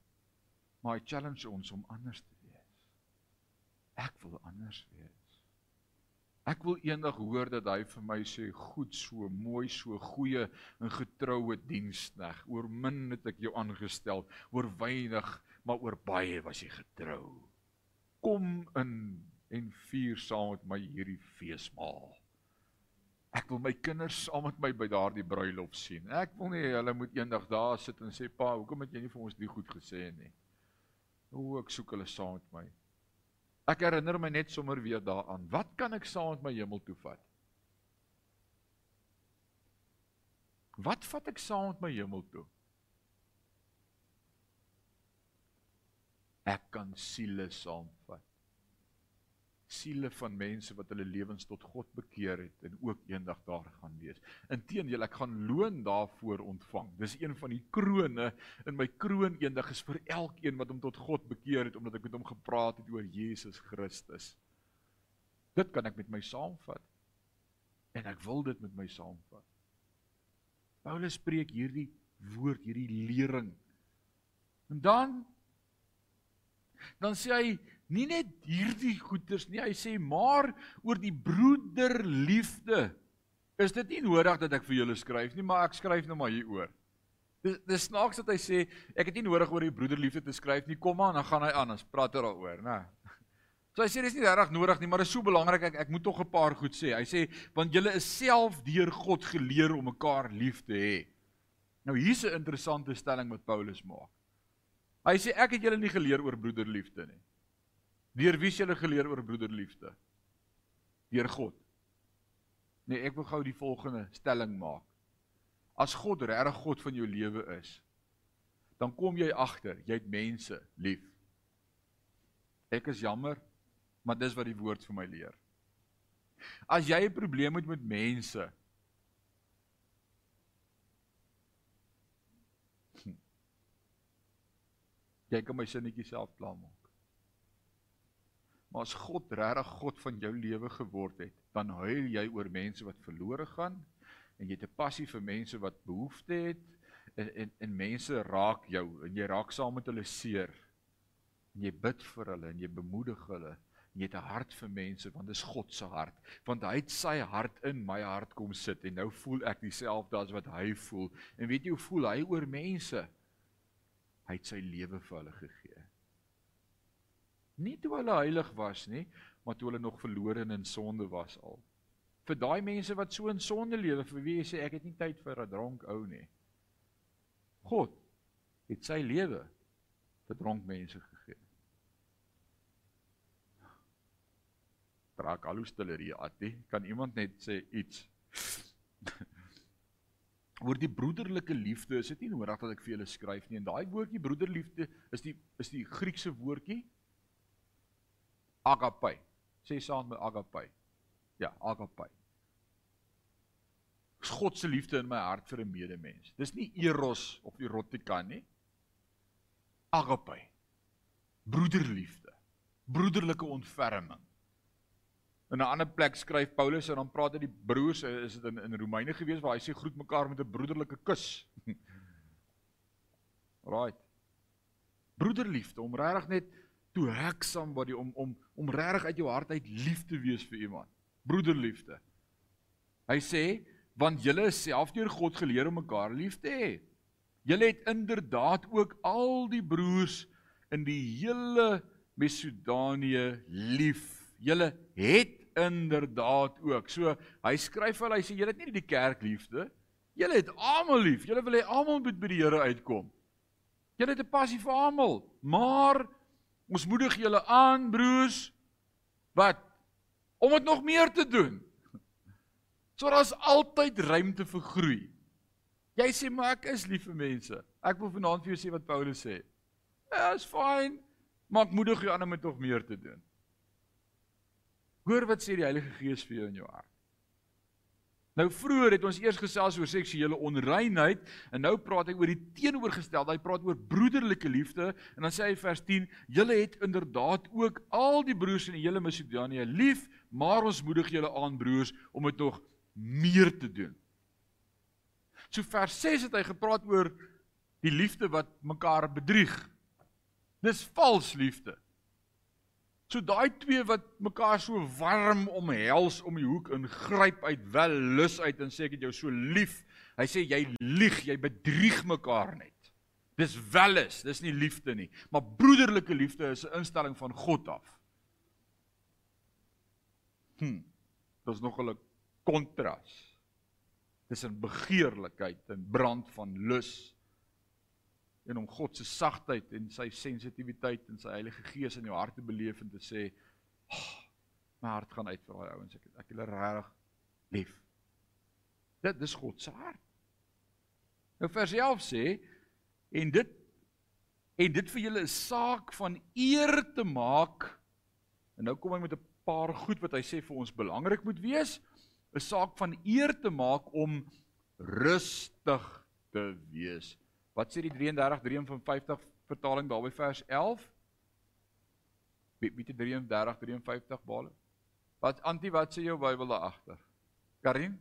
Maar hy challenge ons om anders te wees. Ek wil anders wees. Ek wil eendag hoor dat hy vir my sê, "Goed so, mooi so, goeie en getroue dienskneg. Oor min het ek jou aangestel, oor weinig, maar oor baie was jy getrou. Kom in en vier saam met my hierdie feesmaal." Ek wil my kinders saam met my by daardie bruilof sien. Ek wil nie hulle moet eendag daar sit en sê pa, hoekom het jy nie vir ons dit goed gesê nie? O, ek soek hulle saam met my. Ek herinner my net sommer weer daaraan. Wat kan ek saam met my hemel toe vat? Wat vat ek saam met my hemel toe? Ek kan siele saamvat. Siele van mense wat hulle lewens tot God bekeer het en ook eendag daar gaan wees. Inteendeel, ek gaan loon daarvoor ontvang. Dis een van die krone in my kroon eendag is vir elkeen wat hom tot God bekeer het omdat ek met hom gepraat het oor Jesus Christus. Dit kan ek met my saamvat. En ek wil dit met my saamvat. Paulus spreek hierdie woord, hierdie lering. En dan dan sê hy nie net hierdie goeters nie, hy sê maar oor die broederliefde. Is dit nie nodig dat ek vir julle skryf nie, maar ek skryf nou maar hieroor. Dis dis snaaks dat hy sê ek het nie nodig oor die broederliefde te skryf nie, kom maar, dan gaan hy aan, ons praat er daaroor, né? So hy sê dis nie regtig nodig nie, maar dit is so belangrik ek ek moet tog 'n paar goed sê. Hy sê want julle is self deur God geleer om mekaar lief te hê. Nou hier's 'n interessante stelling wat Paulus maak. Hy sê ek het julle nie geleer oor broederliefde nie. Deur wie is julle geleer oor broederliefde? Deur God. Nee, ek wil gou die volgende stelling maak. As God regtig God van jou lewe is, dan kom jy agter, jy het mense lief. Ek is jammer, maar dis wat die woord vir my leer. As jy 'n probleem het met mense, hm, jy kan my sinnetjie self klaarmaak. Maar as God regtig God van jou lewe geword het, dan huil jy oor mense wat verlore gaan en jy het 'n passie vir mense wat behoefte het en en en mense raak jou en jy raak saam met hulle seer. En jy bid vir hulle en jy bemoedig hulle. En jy het 'n hart vir mense want dis God se hart. Want hy het sy hart in my hart kom sit en nou voel ek dieselfde as wat hy voel. En weet jy hoe voel hy oor mense? Hy het sy lewe vir hulle gegee. Nie toe hulle heilig was nie, maar toe hulle nog verlore en in sonde was al. Vir daai mense wat so in sonde lewe, vir wie jy sê ek het nie tyd vir 'n dronk ou nie. God het sy lewe vir dronk mense gegee. Draak alhoes stillerie Atti, kan iemand net sê iets? Oor die broederlike liefde is dit nie nodig dat ek vir julle skryf nie. En daai woordjie broederliefde is die is die Griekse woordjie agape. Sê saam met agape. Ja, agape. Dis God se liefde in my hart vir 'n medemens. Dis nie eros of erotika nie. Agape. Broederliefde. Broederlike ontferming. In 'n ander plek skryf Paulus en dan praat hy die broers, is dit in in Romeine gewees waar hy sê groet mekaar met 'n broederlike kus. right. Broederliefde om regtig net to hug somebody om om om regtig uit jou hart uit lief te wees vir iemand. Broederliefde. Hy sê want julle self deur God geleer om mekaar lief te hê. Julle het inderdaad ook al die broers in die hele Mesodanië lief. Julle het inderdaad ook. So hy skryf hulle, hy sê julle het nie die kerk liefde. Julle het almal lief. Julle wil hê almal moet by die Here uitkom. Julle het 'n passie vir almal, maar Ons moedig julle aan, broers, wat om dit nog meer te doen. So daar's altyd ruimte vir groei. Jy sê maar ek is lief vir mense. Ek wil vanaand vir jou sê wat Paulus sê. Ja, is fyn, maar ek moedig jou aan om dit nog meer te doen. Hoor wat sê die Heilige Gees vir jou in jou hart. Nou vroeër het ons eers gesels oor seksuele onreinheid en nou praat hy oor die teenoorgestelde. Hy praat oor broederlike liefde en dan sê hy vers 10: "Julle het inderdaad ook al die broers in die hele Macedonië lief, maar ons moedig julle aan broers om dit nog meer te doen." So vers 6 het hy gepraat oor die liefde wat mekaar bedrieg. Dis vals liefde. So daai twee wat mekaar so warm omhels om die hoek ingryp uit wel lus uit en sê ek het jou so lief. Hy sê jy lieg, jy bedrieg mekaar net. Dis welis, dis nie liefde nie, maar broederlike liefde is 'n instelling van God af. Hm. Dis nog 'n kontras tussen begeerlikheid en brand van lus en om God se sagtheid en sy sensitiwiteit en sy Heilige Gees in jou hart te beleef en te sê, oh, "My hart gaan uit vir daai ouens. Ek ek hulle regtig lief." Dit dis God se hart. Nou vers 11 sê en dit en dit vir julle 'n saak van eer te maak. En nou kom hy met 'n paar goed wat hy sê vir ons belangrik moet wees, 'n saak van eer te maak om rustig te wees. Wat sê die 33 53 vertaling daarby vers 11? Wie die 33 53 bale? Wat antie wat sê jou Bybel daar agter? Karin?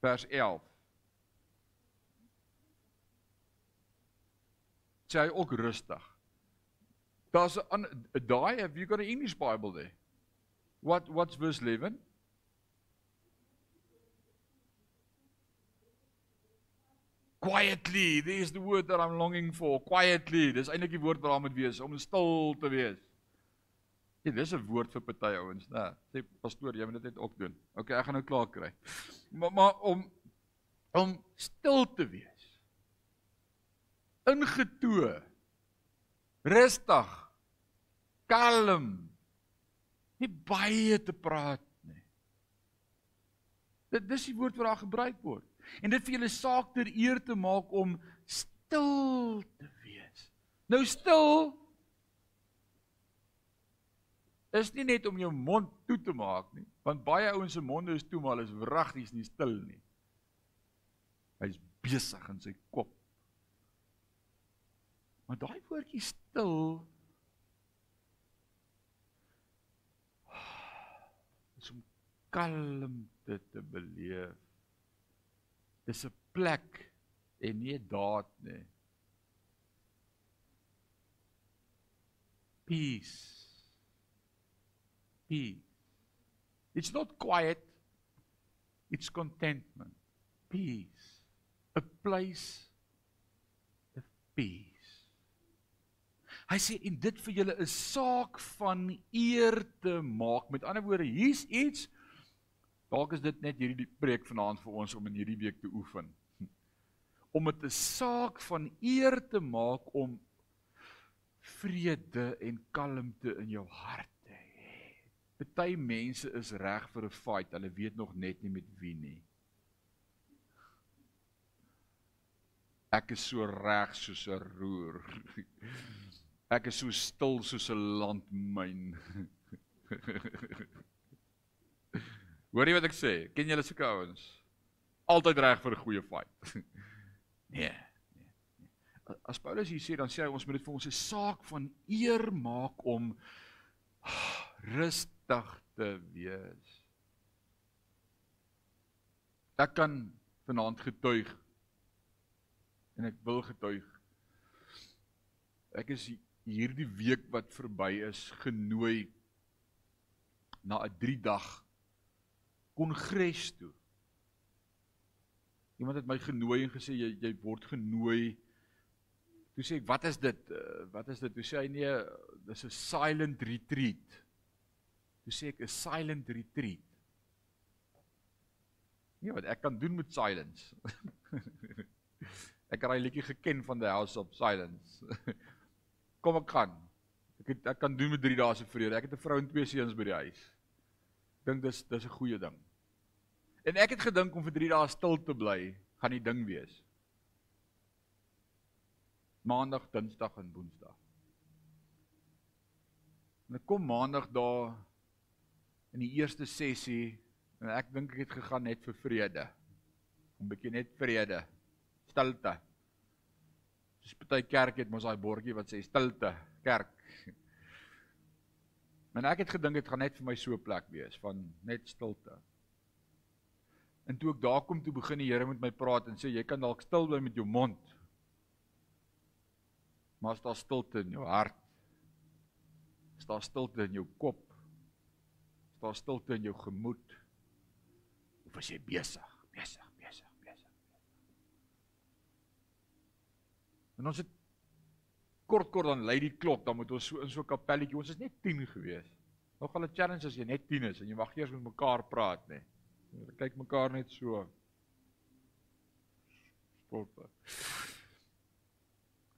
Vers 11. Sê hy ook rustig. Daar's 'n daai have you got an English Bible there? What what's verse 11? Quietly, there is the word that I'm longing for. Quietly. Dis eintlik die woord wat daar moet wees om stil te wees. Ja, dis 'n woord vir party ouens, né? Sê pastoor, jy moet dit net ook doen. Okay, ek gaan nou klaar kry. Maar maar om om stil te wees. Ingetoe. Rustig. Kalm. Nie baie te praat nie. Dit dis die woord wat daar gebruik word. En dit vir julle saak ter eer te maak om stil te wees. Nou stil is nie net om jou mond toe te maak nie, want baie ouens se monde is toe maar is wragties nie stil nie. Hy's besig in sy kop. Maar daai woordjie stil is om kalmte te beleef. Dis 'n plek en nie 'n daad nie. Peace peace. It's not quiet, it's contentment. Peace. A place of peace. Hy sê en dit vir julle 'n saak van eer te maak. Met ander woorde, hier's iets dalk is dit net hierdie preek vanaand vir ons om in hierdie week te oefen. Om dit 'n saak van eer te maak om vrede en kalmte in jou hart Party mense is reg vir 'n fight, hulle weet nog net nie met wie nie. Ek is so reg soos 'n roer. Ek is so stil soos 'n landmyn. Hoor jy wat ek sê? Ken julle sulke ouens? Altyd reg vir 'n goeie fight. Nee, nee, nee. As Paulus hier sê dan sê hy ons moet dit vir ons 'n saak van eer maak om rust rustig te wees. Ek kan vanaand getuig en ek wil getuig. Ek is hierdie week wat verby is genooi na 'n 3 dag kongres toe. Iemand het my genooi en gesê jy jy word genooi. Toe sê ek, "Wat is dit? Uh, wat is dit?" Toe sê hy, "Nee, dis 'n silent retreat." Toe sê ek 'n silent retreat. Nee, wat ek kan doen met silence. ek het daai liedjie geken van the house of silence. Kom ek kan. Ek het, ek kan doen met 3 dae se vrede. Ek het 'n vrou en twee seuns by die huis. Dink dis dis 'n goeie ding. En ek het gedink om vir 3 dae stil te bly, gaan die ding wees. Maandag, Dinsdag en Woensdag. En ek kom Maandag daar in die eerste sessie en ek dink ek het gegaan net vir vrede. 'n bietjie net vrede. Stilte. Dis party kerk het mos daai bordjie wat sê stilte, kerk. Maar ek het gedink dit gaan net vir my so 'n plek wees van net stilte. En toe ek daar kom toe begin die Here met my praat en sê jy kan dalk stil bly met jou mond. Maar as daar stilte in jou hart, is daar stilte in jou kop daar stilte in jou gemoed? Of is jy besig, besig, besig, besig? En ons het kort kort dan lei die klok, dan moet ons so in so 'n kapelletjie, ons is net 10 gewees. Nog al 'n challenge as jy net 10 is en jy mag eers met mekaar praat, nê. Nee. Kyk mekaar net so. Stilte.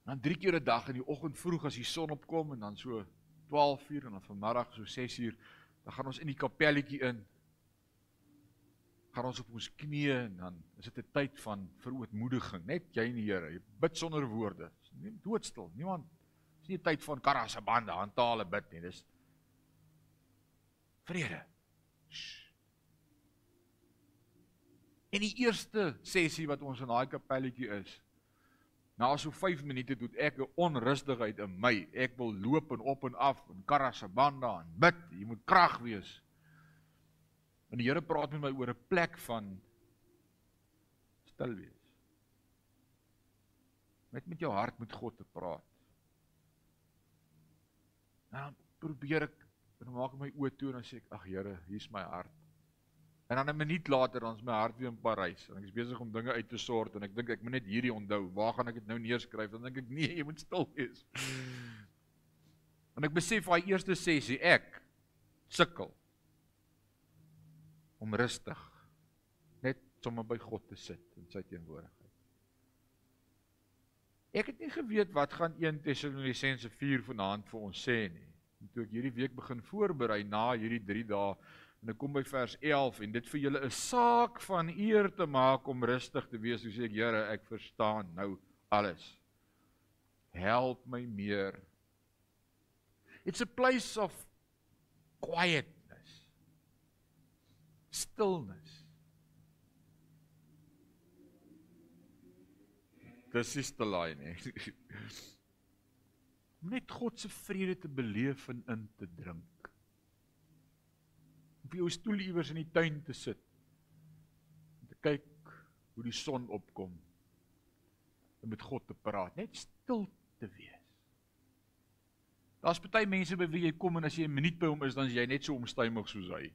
Dan drie keer 'n dag in die oggend vroeg as die son opkom en dan so 12 uur en dan vanmiddag so 6 uur dan gaan ons in die kapelletjie in. Gaan ons op ons knieë en dan is dit 'n tyd van verootmoediging, net jy en die Here. Jy bid sonder woorde. Nie doodstil. Niemand is nie 'n tyd van karasabande, handtale bid nie. Dis Vrede. En die eerste sessie wat ons in daai kapelletjie is, na so 5 minute het ek 'n onrustigheid in my. Ek wil loop en op en af en karasabanda en bid. Jy moet krag wees. En die Here praat met my oor 'n plek van stil wees. Net met jou hart met God te praat. Nou probeer ek en maak my oë toe en dan sê ek ag Here, hier's my hart. En dan 'n minuut later dan is my hart weer in Parys en ek is besig om dinge uit te sort en ek dink ek moet net hierdie onthou. Waar gaan ek dit nou neerskryf? Dan dink ek nee, jy moet stil wees. En ek besef daai eerste sessie ek sukkel om rustig net sommer by God te sit in sy teenwoordigheid. Ek het nie geweet wat gaan 1 Tessalonisense 4 vanaand vir ons sê nie. En toe ek hierdie week begin voorberei na hierdie 3 dae En ek kom by vers 11 en dit vir julle 'n saak van eer te maak om rustig te wees. Hoe sê ek, Here, ek verstaan nou alles. Help my meer. It's a place of quietness. Stillness. Dis is te laai nie. Om net God se vrede te beleef en in te drink op jou stoel iewers in die tuin te sit en te kyk hoe die son opkom en met God te praat, net stil te wees. Daar's baie mense by wie jy kom en as jy 'n minuut by hom is, dan is jy net so omstuimig soos hy.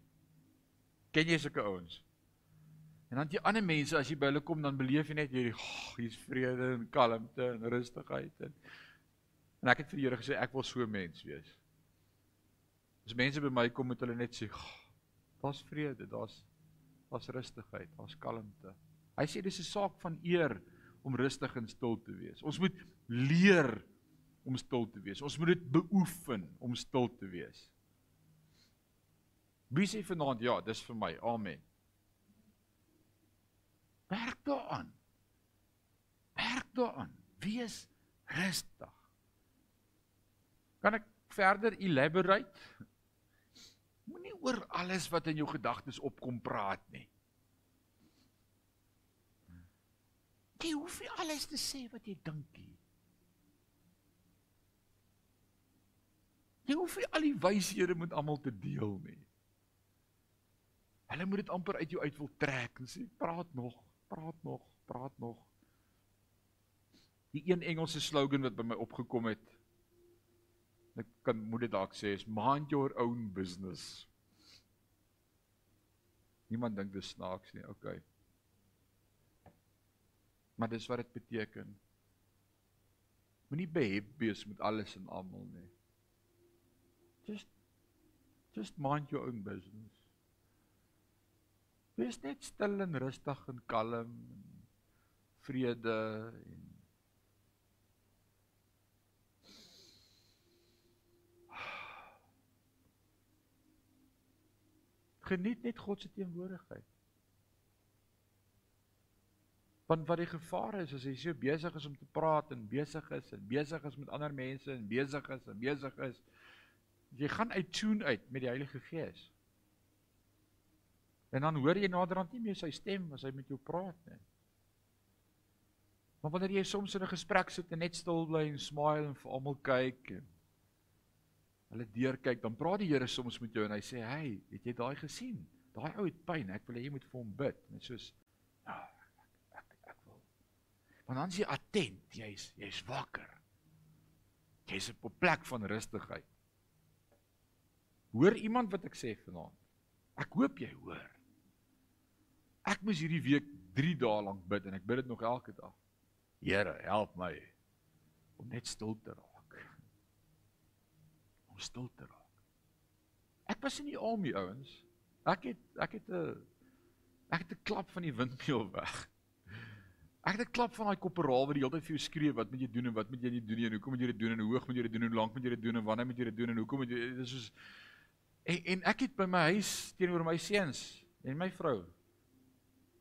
Ken jy sulke ouens? En dan jy ander mense as jy by hulle kom, dan beleef jy net hierdie oh, hier's vrede en kalmte en rustigheid en en ek het vir die Here gesê ek wil so mens wees. As mense by my kom met hulle net sê, oh, Daar's vrede, daar's daar's rustigheid, daar's kalmte. Hy sê dis 'n saak van eer om rustig en stil te wees. Ons moet leer om stil te wees. Ons moet dit beoefen om stil te wees. Wie sê vanaand ja, dis vir my. Amen. Werk daaraan. Werk daaraan. Wees rustig. Kan ek verder elaborate? Oor alles wat in jou gedagtes opkom praat nie. Jy hoef nie alles te sê wat jy dink nie. Jy hoef nie al die wyshede met almal te deel nie. Hulle moet dit amper uit jou uit wil trek en sê praat nog, praat nog, praat nog. Die een Engelse slogan wat by my opgekom het Ek kan moet dit dalk sê is mind your own business. Niemand dink dit snaaks nie. Okay. Maar dis wat dit beteken. Moenie behep wees met alles en almal nie. Just just mind your own business. Wees net stil en rustig en kalm en vrede en Geniet net God se teenwoordigheid. Want wat die gevaar is as jy so besig is om te praat en besig is en besig is met ander mense en besig is en besig is, jy gaan uit tune uit met die Heilige Gees. En dan hoor jy naderhand nie meer sy stem as hy met jou praat nie. Maar wanneer jy soms in 'n gesprek sit en net stil bly en smile en vir almal kyk en hulle deurkyk, dan praat die Here soms met jou en hy sê, "Hey, het jy daai gesien? Daai ou het pyn. Ek wil hê jy moet vir hom bid." Net soos, "Ja, ek ek ek wil." Want dan is jy attent, jy's jy's wakker. Jy's op 'n plek van rustigheid. Hoor iemand wat ek sê vanaand? Ek hoop jy hoor. Ek moes hierdie week 3 dae lank bid en ek bid dit nog elke dag. Here, help my om net stil te raak om stil te raak. Ek was in die army ouens. Ek het ek het 'n ek het 'n klap van die windmeel weg. Ek het 'n klap van daai korporaal wat die hele tyd vir jou skree wat moet jy doen en wat moet jy nie doen en hoekom moet jy dit doen en hoe hoog moet jy dit doen en hoe lank moet jy dit doen en wanneer moet jy dit doen en hoekom moet jy dis soos en, en ek het by my huis teenoor my seuns en my vrou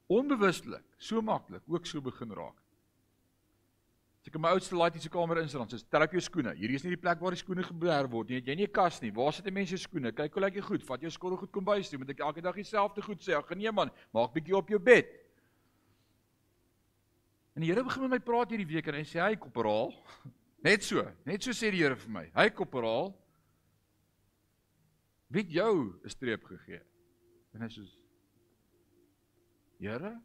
onbewustelik so maklik ook so begin raak. As ek in my oudste laaitjie se kamer insit, dan sê tel op jou skoene. Hierdie is nie die plek waar die skoene gebeer word nie. Jy nie 'n kas nie. Waar sit die mense se skoene? Kyk hoe lyk jy goed. Vat jou skoene goed kom bys toe. Moet ek elke dag dieselfde goed sê? Ag nee man, maak bietjie op jou bed. En die Here begin met my praat hierdie week en hy sê hy korporaal. Net so, net so sê die Here vir my. Hy korporaal. Wie het jou 'n streep gegee? En hy sê Here,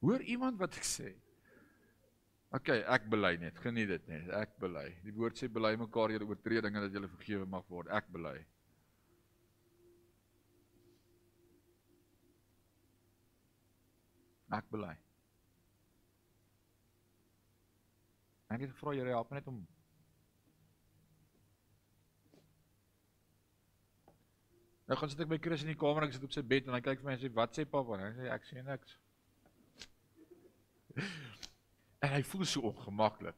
Hoor iemand wat ek sê? OK, ek bely net. Geniet dit net. Ek bely. Die woord sê bely mekaar julle oortredinge dat julle vergewe mag word. Ek bely. Ek bely. Ek het gevra Here help my net om Nou gaan sit ek by Chris in die kamer en ek sit op sy bed en hy kyk vir my en sê wat sê pappa? En hy sê ek sê niks. En hy voel so ongemaklik.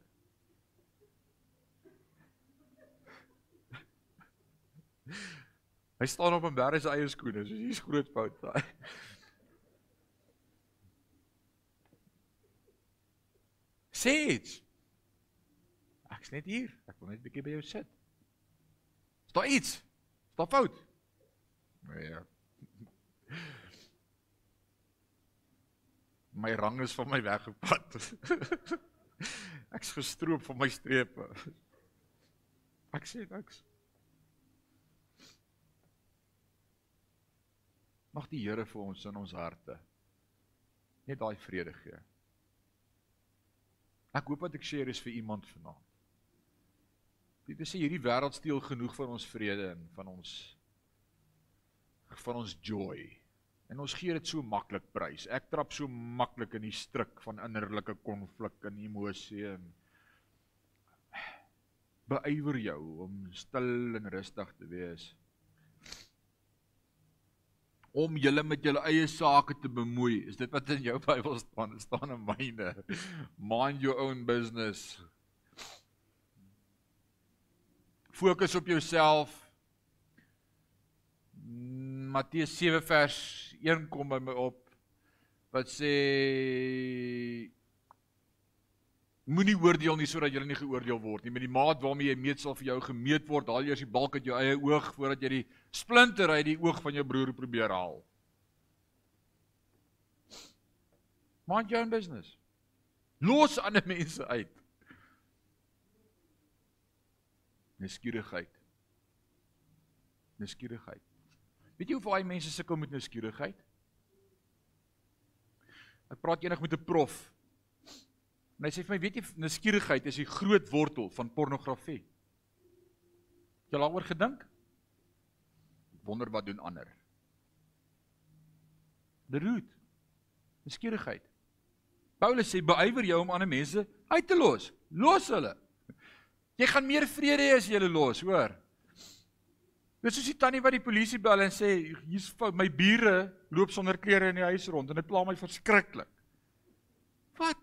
Hy staan op 'n berg se eie skoene, so hier's groot fout daai. Sê iets. Ek's net hier. Ek wil net 'n bietjie by jou sit. Is daar iets? Is daar fout? Nee. Ja. My rang is van my weggepat. Ek's gestroop van my strepe. Ek sê niks. Mag die Here vir ons in ons harte net daai vrede gee. Ek hoop wat ek sê is vir iemand vanaand. Dit sê hierdie wêreld steel genoeg van ons vrede en van ons van ons joy. En ons gee dit so maklik prys. Ek trap so maklik in die struik van innerlike konflik en emosie en beywer jou om stil en rustig te wees. Om julle met julle eie sake te bemoei. Is dit wat in jou Bybel staan? Dit staan in myne. Mind your own business. Fokus op jouself. Matteus 7 vers 1 kom by my op wat sê moenie oordeel nie sodat jy nie geoordeel word nie. Met die maat waarmee jy meet sal vir jou gemeet word. Haal eers die balk uit jou eie oog voordat jy die splinter uit die oog van jou broer probeer haal. Mind your own business. Los ander mense uit. Neskierigheid Neskierigheid Weet jy hoe baie mense sukkel met nuuskierigheid? Ek praat eendag met 'n prof. En hy sê vir my, weet jy, nuuskierigheid is die groot wortel van pornografie. Jy al daaroor gedink? Wonder wat doen ander? The root. Nuuskierigheid. Paulus sê beywer jou om ander mense uit te los. Los hulle. Jy gaan meer vrede hê as jy hulle los, hoor. Dis soos die tannie wat die polisie bel en sê hier's my bure loop sonder klere in die huis rond en dit pla my verskriklik. Wat?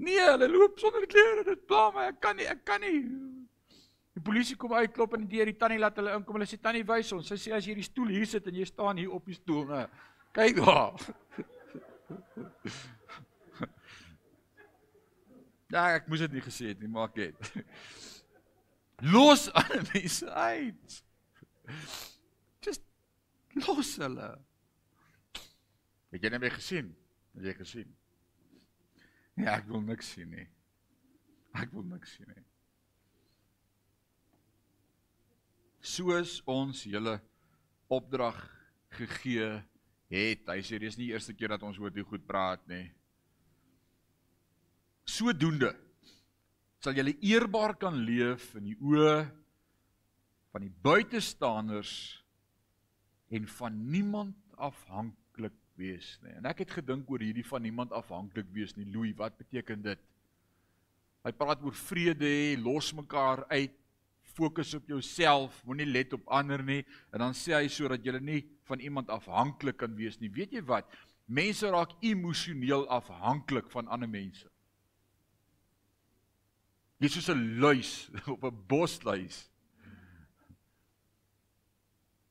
Nee, hulle loop sonder klere, dit pla my. Ek kan nie, ek kan nie. Die polisie kom uit, klop aan die deur, die tannie laat hulle inkom. Hulle sê tannie wys ons. Sy sê as jy hierdie stoel hier sit en jy staan hier op die stoel, nou. Kyk daar. Ja, ek moes dit nie gesê het nie, maar ek het. Los ander mense uit. Just los hulle. Het jy net weer gesien? Het jy gesien? Nee, ek wil niks sien nie. Ek wil niks sien nie. Soos ons julle opdrag gegee het. Hy sê dis nie die eerste keer dat ons oor dit goed praat nie. Sodoende sal julle eerbaar kan leef in die oë van die buitestanders en van niemand afhanklik wees nie. En ek het gedink oor hierdie van niemand afhanklik wees nie. Louis, wat beteken dit? Hy praat oor vrede hê, los mekaar uit, fokus op jouself, moenie let op ander nie en dan sê hy sodat jy nie van iemand afhanklik kan wees nie. Weet jy wat? Mense raak emosioneel afhanklik van ander mense. Jy's soos 'n luis op 'n bosluis.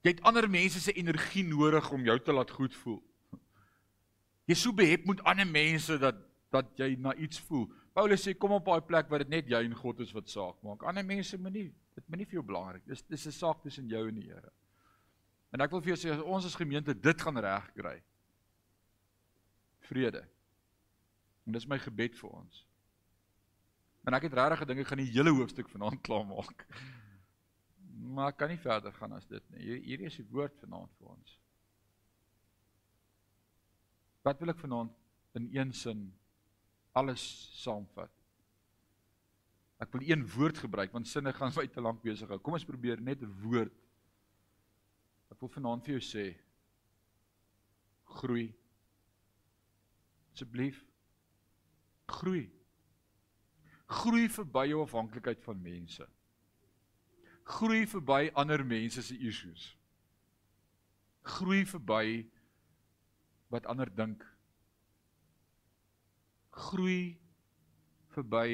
Jy het ander mense se energie nodig om jou te laat goed voel. Jy's so behep met ander mense dat dat jy na iets voel. Paulus sê kom op daai plek waar dit net jy en God is wat saak maak. Ander mense moenie dit moenie vir jou belangrik. Dis dis 'n saak tussen jou en die Here. En ek wil vir jou sê ons as gemeente dit gaan regkry. Vrede. En dis my gebed vir ons. En ek het regtig gedink ek gaan die hele hoofstuk vanaand klaar maak. Maar ek kan nie verder gaan as dit nie. Hierdie is die woord vanaand vir ons. Wat wil ek vanaand in een sin alles saamvat? Ek wil een woord gebruik want sinne gaan my te lank besig hou. Kom ons probeer net 'n woord. Ek wil vanaand vir jou sê groei. Asseblief groei. Groei verby jou afhanklikheid van mense. Groei verby ander mense se issues. Groei verby wat ander dink. Groei verby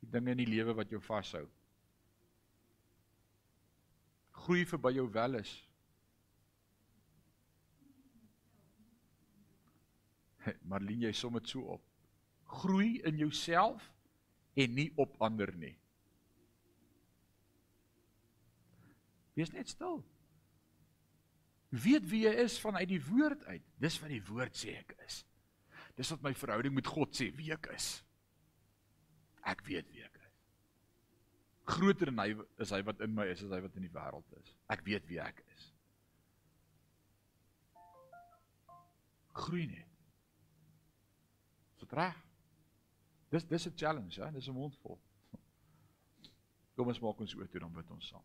die dinge in die lewe wat jou vashou. Groei verby jou welis. Marlene, jy som dit so op. Groei in jouself en nie op ander nie. Wees net stil weet wie jy is vanuit die woord uit. Dis wat die woord sê ek is. Dis wat my verhouding met God sê wie ek is. Ek weet wie ek is. Groter en hy is hy wat in my is as hy wat in die wêreld is. Ek weet wie ek is. Groei net. Dit reg. Dis dis 'n challenge, hè? Dis 'n mondvol. Kom ons maak ons oë toe dan bid ons saam.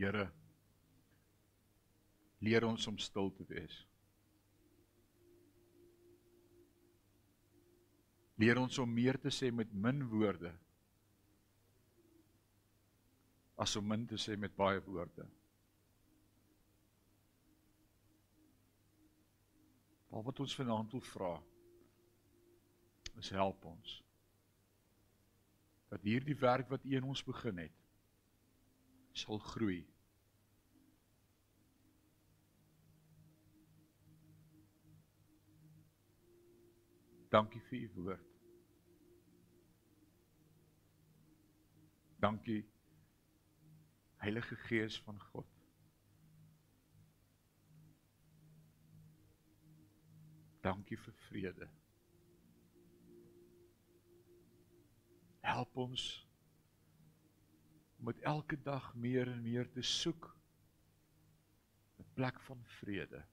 Here leer ons om stil te wees. Leer ons om meer te sê met min woorde as om min te sê met baie woorde. Al wat ons vanaand wil vra is help ons dat hierdie werk wat U in ons begin het sal groei. Dankie vir u woord. Dankie Heilige Gees van God. Dankie vir vrede. Help ons om met elke dag meer en meer te soek 'n plek van vrede.